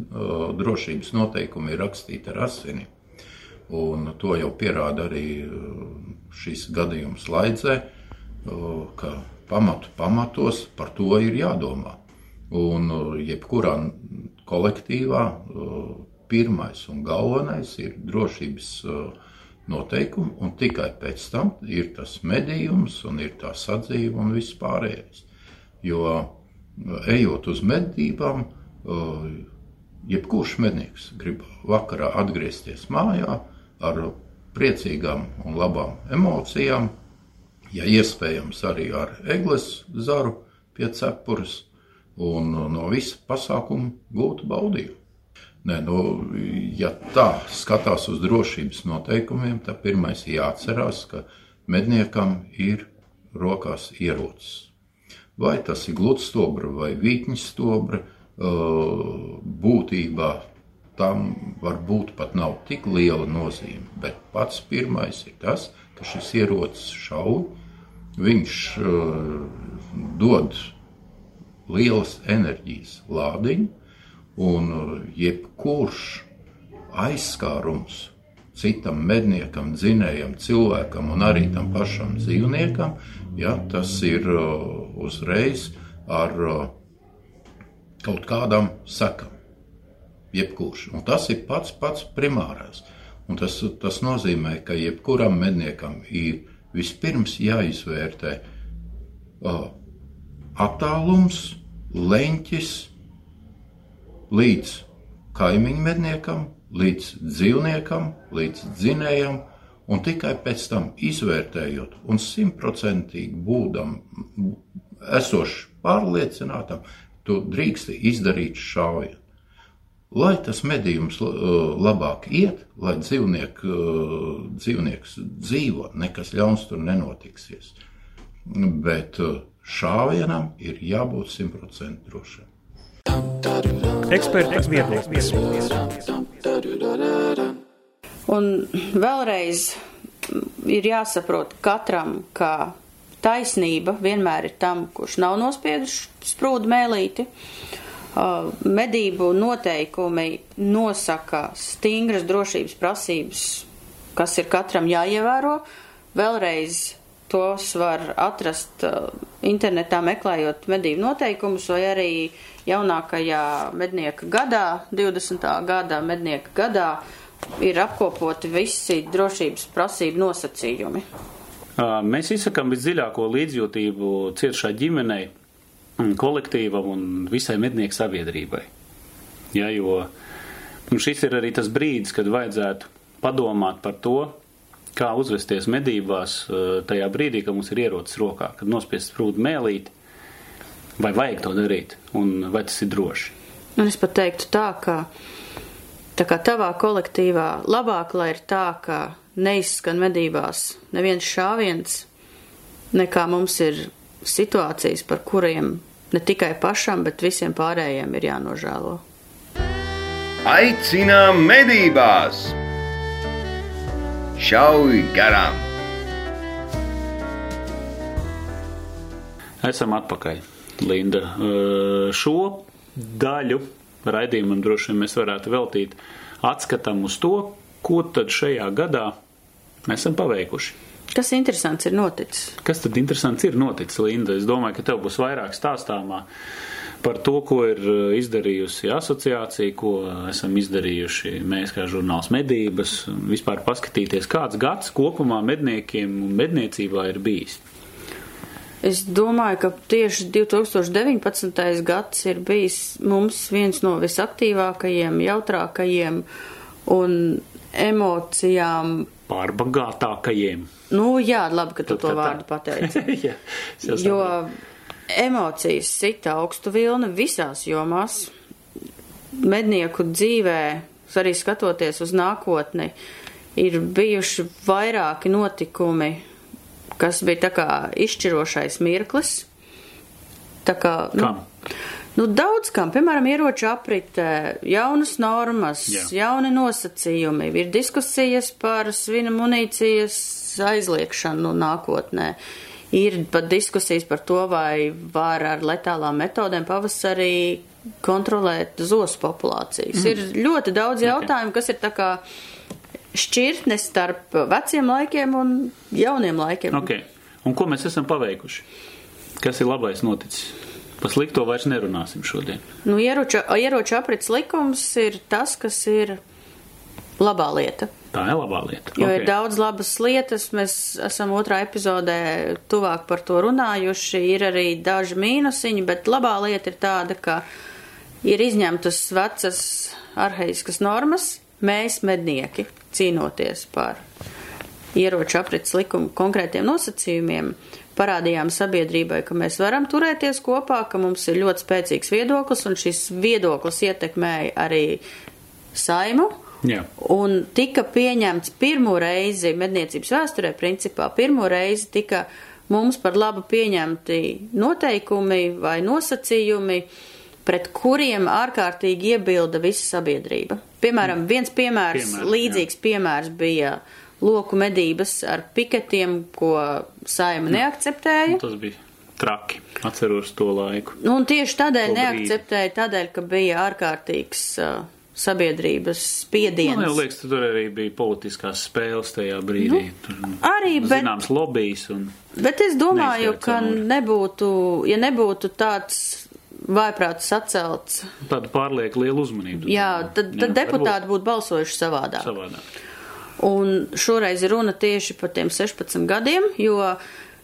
drošības noteikumi ir rakstīti ar asini. Un to jau pierāda arī šis gadījums Laidzē, ka pamatu pamatos par to ir jādomā. Un jebkurā kolektīvā pirmais un galvenais ir drošības noteikumi noteikumi, un tikai pēc tam ir tas medījums, un ir tā sadzīve un viss pārējais. Jo ejot uz medībām, jebkurš mednieks grib vakarā atgriezties mājā ar priecīgām un labām emocijām, ja iespējams arī ar eglis zaru pie cepures, un no visa pasākuma gūtu baudījumu. Nē, nu, ja tā skatās uz drošības noteikumiem, tad pirmais jāatcerās, ka medniekam ir rokās ierocis. Vai tas ir gludstobra vai vītņas stobra, būtībā tam varbūt pat nav tik liela nozīme, bet pats pirmais ir tas, ka šis ierocis šauj, viņš dod lielas enerģijas lādiņu, Un uh, jebkurš aizskārums citam medniekam, dzinējam, cilvēkam un arī tam pašam dzīvniekam, ja, tas ir uh, uzreiz ar uh, kaut kādam sekam. Jebkurš. Un tas ir pats pats primārais. Un tas, tas nozīmē, ka jebkuram medniekam ir vispirms jāizvērtē uh, attālums, leņķis, līdz kaimiņu medniekam, līdz dzīvniekam, līdz dzinējam, un tikai pēc tam izvērtējot un simtprocentīgi būdam, esoši pārliecinātam, tu drīksti izdarīt šauju. Lai tas medījums labāk iet, lai dzīvniek, dzīvnieks dzīvo, nekas ļauns tur nenotiksies. Bet šāvienam ir jābūt simtprocentīgi drošam. Eksperta viedoklis. Un vēlreiz ir jāsaprot katram, ka taisnība vienmēr ir tam, kurš nav nospiedis sprūdu mēlīti. Uh, medību noteikumi nosaka stingras drošības prasības, kas ir katram jāievēro. Vēlreiz tos var atrast uh, internetā meklējot medību noteikumus vai arī jaunākajā mednieka gadā, 20. gada mednieka gadā, ir apkopoti visi drošības prasību nosacījumi. Mēs izsakām visdziļāko līdzjūtību cietušai ģimenei, kolektīvam un visai mednieku sabiedrībai. Ja, jo šis ir arī tas brīdis, kad vajadzētu padomāt par to, kā uzvesties medībās tajā brīdī, kad mums ir ierocis rokā, kad nospiest sprūdu mēlīti, Vai vajag to darīt, un vai tas ir droši? Un es pat teiktu tā, ka tā kā tavā kolektīvā labāk, lai ir tā, ka neizskan medībās neviens šāviens, nekā mums ir situācijas, par kuriem ne tikai pašam, bet visiem pārējiem ir jānožēlo. Aicinām medībās! Šauj garām! Esam atpakaļ. Linda. Šo daļu raidījumam droši vien mēs varētu veltīt atskatam uz to, ko tad šajā gadā esam paveikuši. Kas interesants ir noticis? Kas tad interesants ir noticis, Linda? Es domāju, ka tev būs vairāk stāstāmā. Par to, ko ir uh, izdarījusi asociācija, ko esam izdarījuši mēs kā žurnāls medības, vispār paskatīties, kāds gads kopumā medniekiem un medniecībā ir bijis. Es domāju, ka tieši 2019. gads ir bijis mums viens no visaktīvākajiem, jautrākajiem un emocijām Pārbagātākajiem. Nu, jā, labi, ka tu Tad- to tad- vārdu pateici. Jā, jo saprotu. Emocijas sita augstu vilni visās jomās. Mednieku dzīvē, arī skatoties uz nākotni, ir bijuši vairāki notikumi, kas bija tā kā izšķirošais mirklis. Tā kā, nu, Kam? Nu, daudz kam, piemēram, ieroču apritē, jaunas normas, Jā. Jauni nosacījumi, ir diskusijas par svina munīcijas aizliekšanu nākotnē. Ir pat diskusijas par to, vai var ar letālām metodēm pavasarī kontrolēt zosu populācijas. Mm. Ir ļoti daudz jautājumu, kas ir tā kā šķirtnes starp veciem laikiem un jauniem laikiem. Okay. Un ko mēs esam paveikuši? Kas ir labais noticis? Par slikto vairs nerunāsim šodien. Nu, ieroča, ieroča aprits likums ir tas, kas ir labā lieta. Tā ir labā lieta. Jo okay. ir daudz labas lietas, mēs esam otrā epizodē tuvāk par to runājuši, ir arī daži mīnusiņi, bet labā lieta ir tāda, ka ir izņemtas vecas arheiskas normas, mēs mednieki cīnoties par ieroču aprits likumu konkrētiem nosacījumiem, parādījām sabiedrībai, ka mēs varam turēties kopā, ka mums ir ļoti spēcīgs viedoklis, un šis viedoklis ietekmēja arī saimu. Jā. Un tika pieņemts pirmo reizi medniecības vēsturē, principā pirmo reizi tika mums par labu pieņemti noteikumi vai nosacījumi, pret kuriem ārkārtīgi iebilda visa sabiedrība. Piemēram, viens piemērs, Piemērs, līdzīgs jā. piemērs bija loku medības ar piketiem, ko saima neakceptēja. Un tas bija traki. Atceros to laiku. Nu, un tieši tādēļ neakceptēja, tādēļ, ka bija ārkārtīgs uh, sabiedrības spiediens. Man liekas, tur arī bija politiskās spēles tajā brīdī. Nu, tur, arī, bet- Zināms, lobbyis un. Bet es domāju, ka nebūtu, ja nebūtu tāds vaiprāts sacelts, Tāda pārlieku liela uzmanība. jā, tad, tad deputāti būtu balsojuši savādāk. Savādāk. Un šoreiz ir runa tieši par tiem 16 gadiem, jo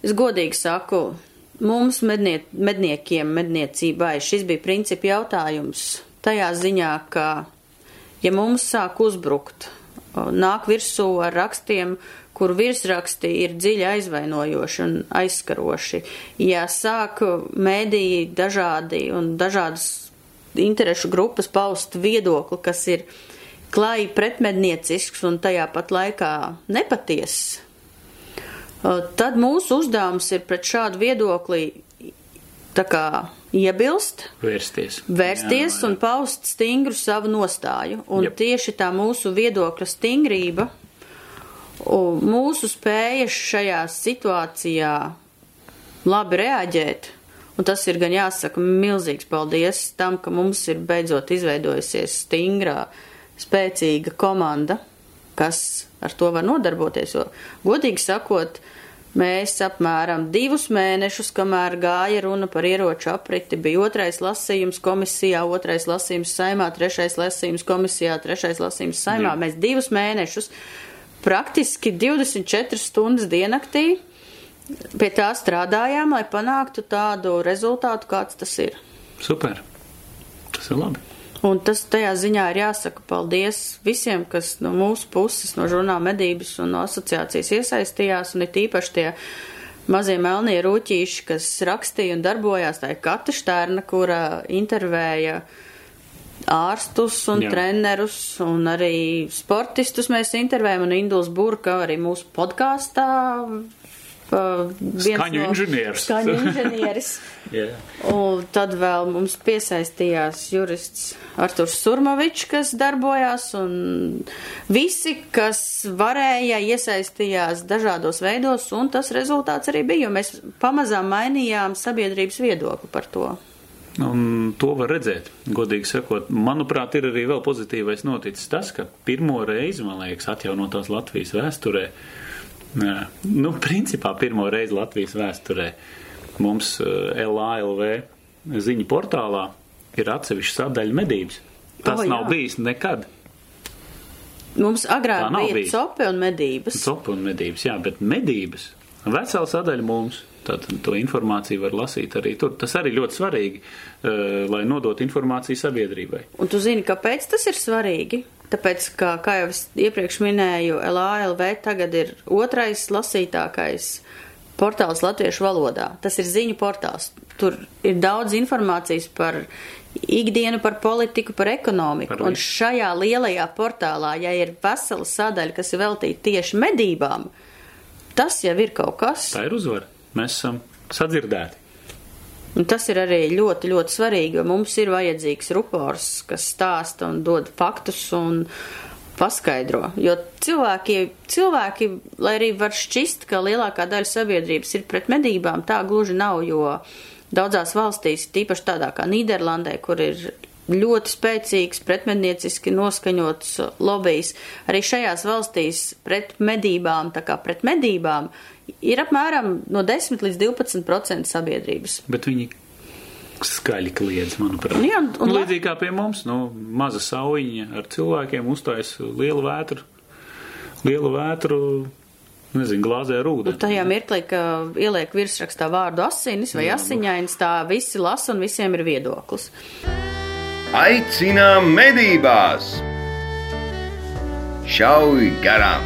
es godīgi saku, mums mednie, medniekiem, medniecībai šis bija principi jautājums tajā ziņā, ka ja mums sāk uzbrukt, nāk virsū ar rakstiem, kur virsraksti ir dziļi aizvainojoši un aizskaroši, ja sāk mēdīji dažādi un dažādas interešu grupas paust viedokli, kas ir klāji pretmedniecisks un tajā pat laikā nepatiess, tad mūsu uzdevums ir pret šādu viedokli tā kā iebilst, Vērsties. vērsties Jā, un paust stingru savu nostāju. Un Jep. tieši tā mūsu viedokļa stingrība, un mūsu spēja šajā situācijā labi reaģēt, un tas ir gan jāsaka milzīgs paldies tam, ka mums ir beidzot izveidojusies stingrā, spēcīga komanda, kas ar to var nodarboties, jo, godīgi sakot, Mēs apmēram divus mēnešus, kamēr gāja runa par ieroču apriti, bija otrais lasījums komisijā, otrais lasījums saimā, trešais lasījums komisijā, trešais lasījums saimā. Jā. Mēs divus mēnešus, praktiski 24 stundas diennaktī, pie tā strādājām, lai panāktu tādu rezultātu, kāds tas ir. Super. Tas ir labi. Un tas tajā ziņā ir jāsaka paldies visiem, kas no mūsu puses, no žurnāla medības un no asociācijas iesaistījās, un it īpaši tie mazie melnie rūķīši, kas rakstīja un darbojās, tā ir Kata Štērna, kura intervēja ārstus un. Jā. trenerus, un arī sportistus mēs intervējam, un Induls Burka arī mūsu podkāstā. Uh, viens Skaņu inženieris. Skaņu inženieris. Jā. Un tad vēl mums piesaistījās jurists Arturs Surmovičs, kas darbojās, un visi, kas varēja, iesaistījās dažādos veidos, un tas rezultāts arī bija, jo mēs pamazām mainījām sabiedrības viedokli par to. Un to var redzēt, godīgi sakot. Manuprāt, ir arī vēl pozitīvais noticis tas, ka pirmo reizi, man liekas, atjaunotās Latvijas vēsturē, nē, nu, principā pirmo reizi Latvijas vēsturē mums eh, LALV ziņu portālā ir atsevišķa sadaļa medības. Tas O, oh, nav jā. bijis nekad. Mums agrāk bija bijis. copi un medības. Copa un medības, jā, bet medības, vesela sadaļa mums. Tātad to informāciju var lasīt arī tur. Tas arī ļoti svarīgi, uh, lai nodot informāciju sabiedrībai. Un tu zini, kāpēc tas ir svarīgi? Tāpēc, ka, kā jau es iepriekš minēju, LALV tagad ir otrais lasītākais portāls latviešu valodā. Tas ir ziņu portāls. Tur ir daudz informācijas par ikdienu, par politiku, par ekonomiku. Par Un šajā lielajā portālā, ja ir vesela sadaļa, kas ir veltīta tieši medībām, tas jau ir kaut kas. Tā ir uzvara. Mēs esam sadzirdēti. Un tas ir arī ļoti, ļoti svarīgi, jo mums ir vajadzīgs rupors, kas stāsta un dod faktus un paskaidro. Jo cilvēki, cilvēki, lai arī var šķist, ka lielākā daļa sabiedrības ir pret medībām, tā gluži nav, jo daudzās valstīs, tīpaši tādā kā Nīderlandē, kur ir ļoti spēcīgs pretmednieciski noskaņots lobbijs, arī šajās valstīs pret medībām, tā kā pret medībām, ir apmēram no 10 līdz 12% sabiedrības. Bet viņi skaļi kliedz, manuprāt. Jā, un- un la- līdzīgi kā pie mums, nu, maza saujiņa ar cilvēkiem uztais lielu vētru, lielu vētru, nezinu, glāzē ar Un ūdeni. tajā mirklī, ka ieliek virsrakstā vārdu asinis vai asiņains, tā visi lasa un visiem ir viedoklis. Aicinām medībās! Šauj garām!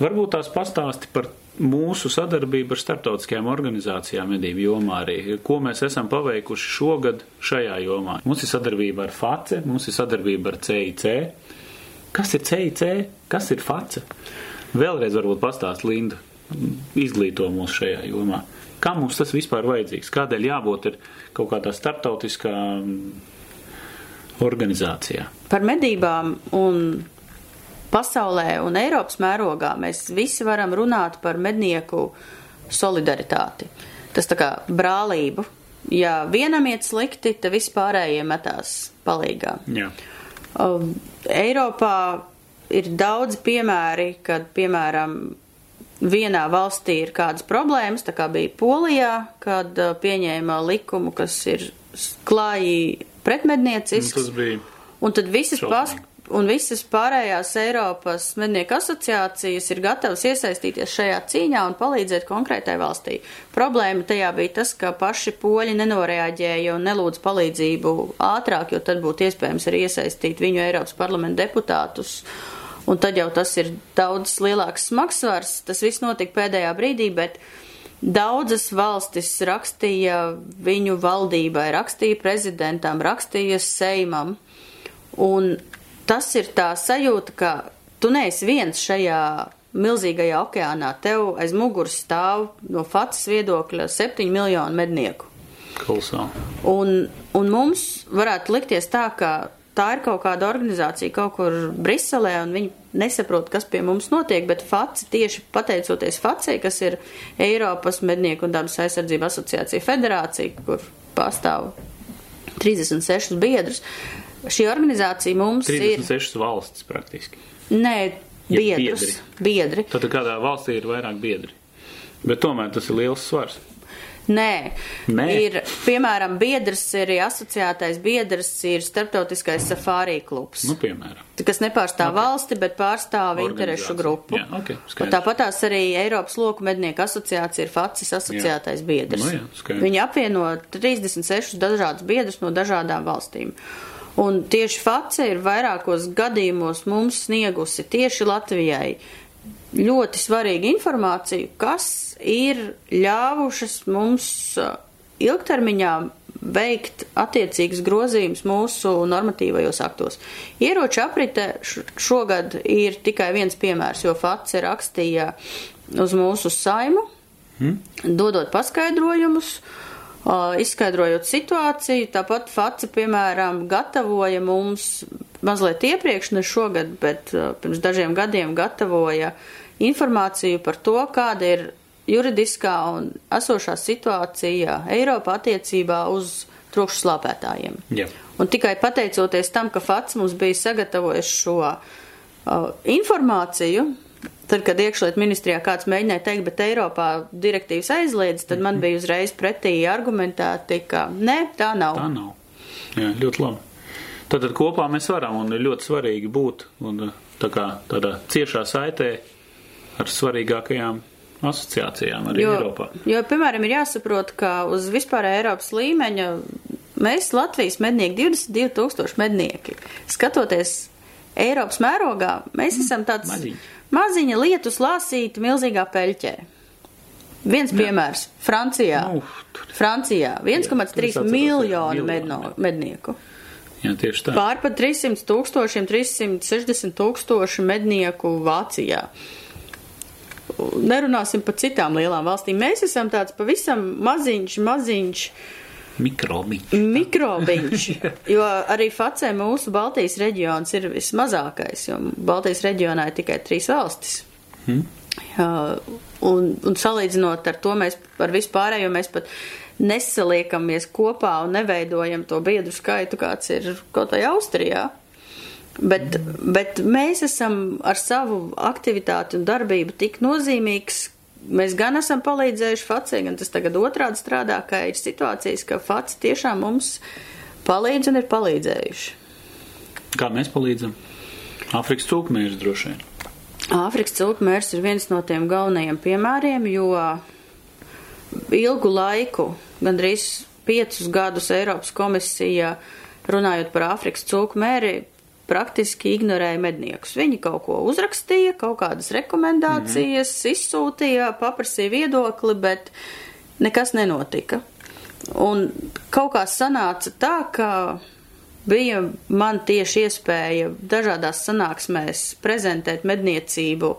Varbūt tās pastāsti par mūsu sadarbību ar starptautiskajām organizācijām medību jomā arī. Ko mēs esam paveikuši šogad šajā jomā? Mums ir sadarbība ar FACE, mums ir sadarbība ar CIC. Kas ir CIC? Kas ir FACE? Vēlreiz varbūt pastāst Linda, izglīto mūs šajā jomā. Kā mums tas vispār vajadzīgs? Kādēļ jābūt ir kaut kādā starptautiskā mm, organizācijā? Par medībām un pasaulē un Eiropas mērogā mēs visi varam runāt par mednieku solidaritāti. Tas tā kā brālību. Ja vienam iet slikti, tad vispārējie metās palīgā. Jā. Um, Eiropā ir daudz piemēri, kad, piemēram, vienā valstī ir kādas problēmas, tā kā bija Polijā, kad uh, pieņēma likumu, kas ir klāji pretmedniecisks. Un tas bija Un tad visas, pas, un visas pārējās Eiropas mednieku asociācijas ir gatavas iesaistīties šajā cīņā un palīdzēt konkrētai valstī. Problēma tajā bija tas, ka paši poļi nenoreaģēja un nelūdz palīdzību ātrāk, jo tad būtu iespējams arī iesaistīt viņu Eiropas parlamenta deputātus. Un tad jau tas ir daudz lielāks smagsvars. Tas viss notika pēdējā brīdī, bet daudzas valstis rakstīja viņu valdībai, rakstīja prezidentam, rakstīja Seimam. Un tas ir tā sajūta, ka tu neesi viens šajā milzīgajā okeānā. Tev aiz muguras stāv no facis viedokļa septiņu miljonu mednieku. kolosāli. Un, un mums varētu likties tā, ka tā ir kaut kāda organizācija kaut kur Briselē, un viņi nesaprot, kas pie mums notiek, bet FACI tieši pateicoties FACI, kas ir Eiropas mednieku un dabas aizsardzība asociācija federācija, kur pastāv 36 biedrus, šī organizācija mums ir. 36 valstis praktiski. Nē, Ja biedrus. Biedri. Tad kādā valstī ir vairāk biedri. Bet tomēr tas ir liels svars. Nē. Nē. ir, piemēram, biedrs ir asociētais biedrs, ir starptautiskais safārī klubs. Nu, piemēram. kas nepārstāv okay. valsti, bet pārstāv interešu grupu. Jā, ok, Un skaidrs. Tāpatās arī Eiropas loku mednieku asociācija ir FACIS asociētais biedrs. Nu jā. Viņi apvieno 36 dažādus biedrus no dažādām valstīm. Un tieši FACE ir vairākos gadījumos mums sniegusi tieši Latvijai ļoti svarīgu informāciju, kas ir ļāvušas mums uh, ilgtermiņā veikt attiecīgus grozījumus mūsu normatīvajos aktos. Ieroču aprite šogad ir tikai viens piemērs, jo FACE rakstīja uz mūsu saimu, dodot paskaidrojumus, ā, izskaidrojot situāciju. Tāpat FACE, piemēram, gatavoja mums mazliet iepriekš, ne šogad, bet ā, pirms dažiem gadiem gatavoja informāciju par to, kāda ir juridiskā un esošā situācija Eiropā attiecībā uz trokšņu slāpētājiem. Jā. Un tikai pateicoties tam, ka FACS mums bija sagatavojis šo uh, informāciju, Tad, kad iekšlietu ministrijā kāds mēģināja teikt, bet Eiropā direktīvas aizliedz, tad man bija uzreiz pretī argumentēti, ka nē, tā nav. Tā nav. Jā, ļoti labi. Tad, tad kopā mēs varam un ir ļoti svarīgi būt un tā kā tādā ciešā saitē ar svarīgākajām asociācijām arī Jo, Eiropā. jo, piemēram, ir jāsaprot, ka uz vispār Eiropas līmeņa mēs Latvijas mednieki, 22 tūkstoši mednieki, skatoties Eiropas mērogā, mēs esam tāds maziņi. maziņa lietus lāsīta milzīgā peļķē. Viens piemērs - Francijā. Nu, tur. Francijā 1,3 atceros, jā, miljonu medno, mednieku. Jā, tieši tā. Pār pat 300 tūkstošiem, 360 tūkstoši mednieku Vācijā. Nerunāsim par citām lielām valstīm. Mēs esam tāds pavisam maziņš, maziņš Mikrobiņš. mikrobiņš, jo arī Facē mūsu Baltijas reģions ir vismazākais, jo Baltijas reģionā ir tikai trīs valstis. Jā, un, un salīdzinot ar to, mēs par vispārējo mēs pat nesaliekamies kopā un neveidojam to biedru skaitu, kāds ir kaut vai Austrijā. Bet, bet mēs esam ar savu aktivitāti un darbību tik nozīmīgs. Mēs gan esam palīdzējuši Facē, gan tas tagad otrādi strādā, ka ir situācijas, ka Facē tiešām mums palīdz un ir palīdzējuši. Kā mēs palīdzam? Afrikas cūkmērs droši vien. Āfrikas ciltmērs ir viens no tiem galvenajiem piemēriem, jo ilgu laiku, gandrīz piecus gadus Eiropas komisija, runājot par Āfrikas ciltmēri, praktiski ignorēja medniekus. Viņi kaut ko uzrakstīja, kaut kādas rekomendācijas, mm -hmm. izsūtīja, paprasīja viedokli, bet nekas nenotika. Un kaut kā sanāca tā, ka bija man tieši iespēja dažādās sanāksmēs prezentēt medniecību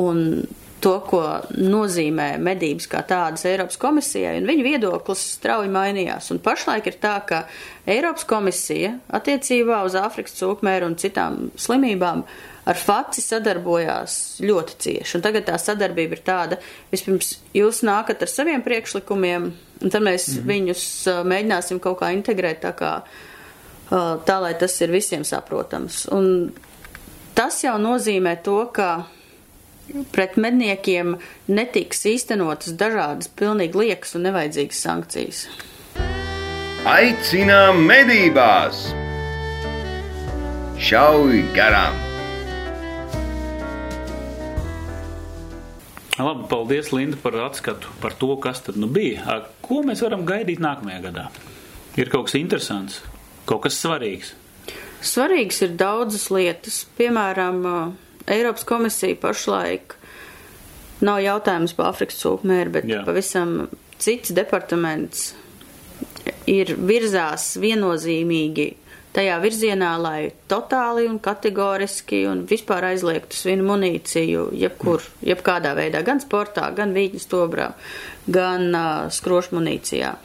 un to, ko nozīmē medības kā tādas Eiropas komisijai, un viņu viedoklis strauji mainījās. Un pašlaik ir tā, ka Eiropas komisija attiecībā uz Āfrikas cūkmēru un citām slimībām ar FACI sadarbojās ļoti cieši. Un tagad tā sadarbība ir tāda, vispirms jūs nākat ar saviem priekšlikumiem, un tad mēs mm -hmm. viņus uh, mēģināsim kaut kā integrēt tā kā uh, tā, lai tas ir visiem saprotams. Un tas jau nozīmē to, ka pret medniekiem netiks īstenotas dažādas pilnīgi liekas un nevajadzīgas sankcijas. Aicinām medībās! Šauj garām! Labi, paldies, Linda, par atskatu par to, kas tad nu bija. Ko mēs varam gaidīt nākamajā gadā? Ir kaut kas interesants, kaut kas svarīgs. Svarīgas ir daudzas lietas. Piemēram, Eiropas komisija pašlaik nav jautājums par Afrikas cūkmēru, bet Jā. Pavisam cits departaments ir virzās viennozīmīgi tajā virzienā, lai totāli un kategoriski un vispār aizliegtu svinu munīciju jebkur, jebkādā veidā, gan sportā, gan vīģņas tobrā, gan uh, skrošu munīcijā.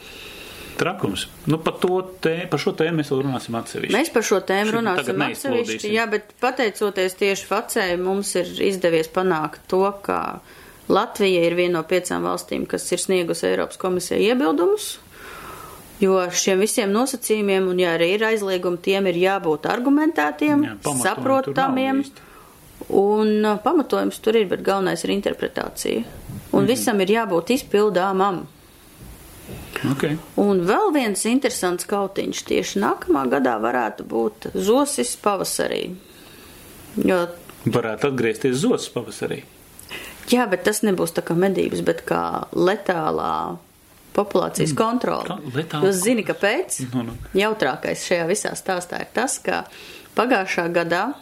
Trakums. Nu, par, tē, par šo tēmu mēs vēl runāsim atsevišķi. Mēs par šo tēmu Šeit runāsim atsevišķi, jā, bet pateicoties tieši Facē, mums ir izdevies panākt to, ka Latvija ir viena no piecām valstīm, kas ir sniegusi Eiropas komisijai iebildumus, jo šiem visiem nosacījumiem, un ja arī ir aizliegumi, tiem ir jābūt argumentētiem, Jā, saprotamiem, un uh, pamatojums tur ir, bet galvenais ir interpretācija. Un visam ir jābūt izpildāmam. Okay. Un vēl viens interesants kautiņš tieši nākamā gadā varētu būt zosis pavasarī. Jo, Varētu atgriezties zosis pavasarī. jā, bet tas nebūs tā kā medības, bet kā letālā populācijas kontrola. kā letāla Jūs zini, kāpēc? Nu, nu. Jautrākais šajā visā stāstā ir tas, ka pagājušā gadā,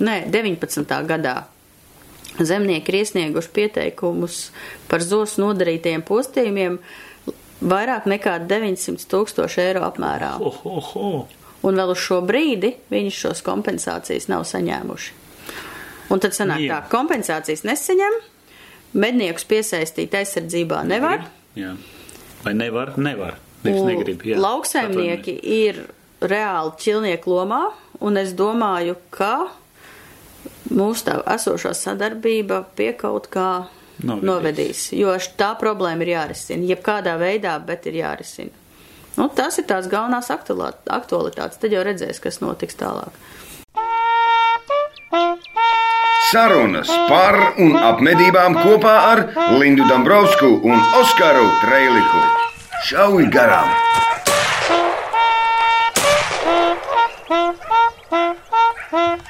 nē, 19. gadā, zemnieki ir iesnieguši pieteikumus par zosu nodarītajiem postījumiem vairāk nekā 900 tūkstoši eiro apmērā. Oh, oh, oh. Un vēl uz šo brīdi viņi šos kompensācijas nav saņēmuši. Un tad sanāk Jā. tā, kompensācijas nesaņem, medniekus piesaistīt aizsardzībā nevar. Jā. Vai nevar? Nevar. Nevis negrib. Jā. Lauksaimnieki ir reāli ķilnieku lomā, un es domāju, ka mūsu tā esošā sadarbība pie kaut kā novedīs. novedīs jo tā problēma ir jārisina. Jebkādā veidā, bet ir jārisina. Nu, tas ir tās galvenās aktualitātes. Tad jau redzēs, kas notiks tālāk. Sarunas par un ap medībām kopā ar Lindu Dabrovskiju un Oskaru Trēliku. Šauj garām! Huh?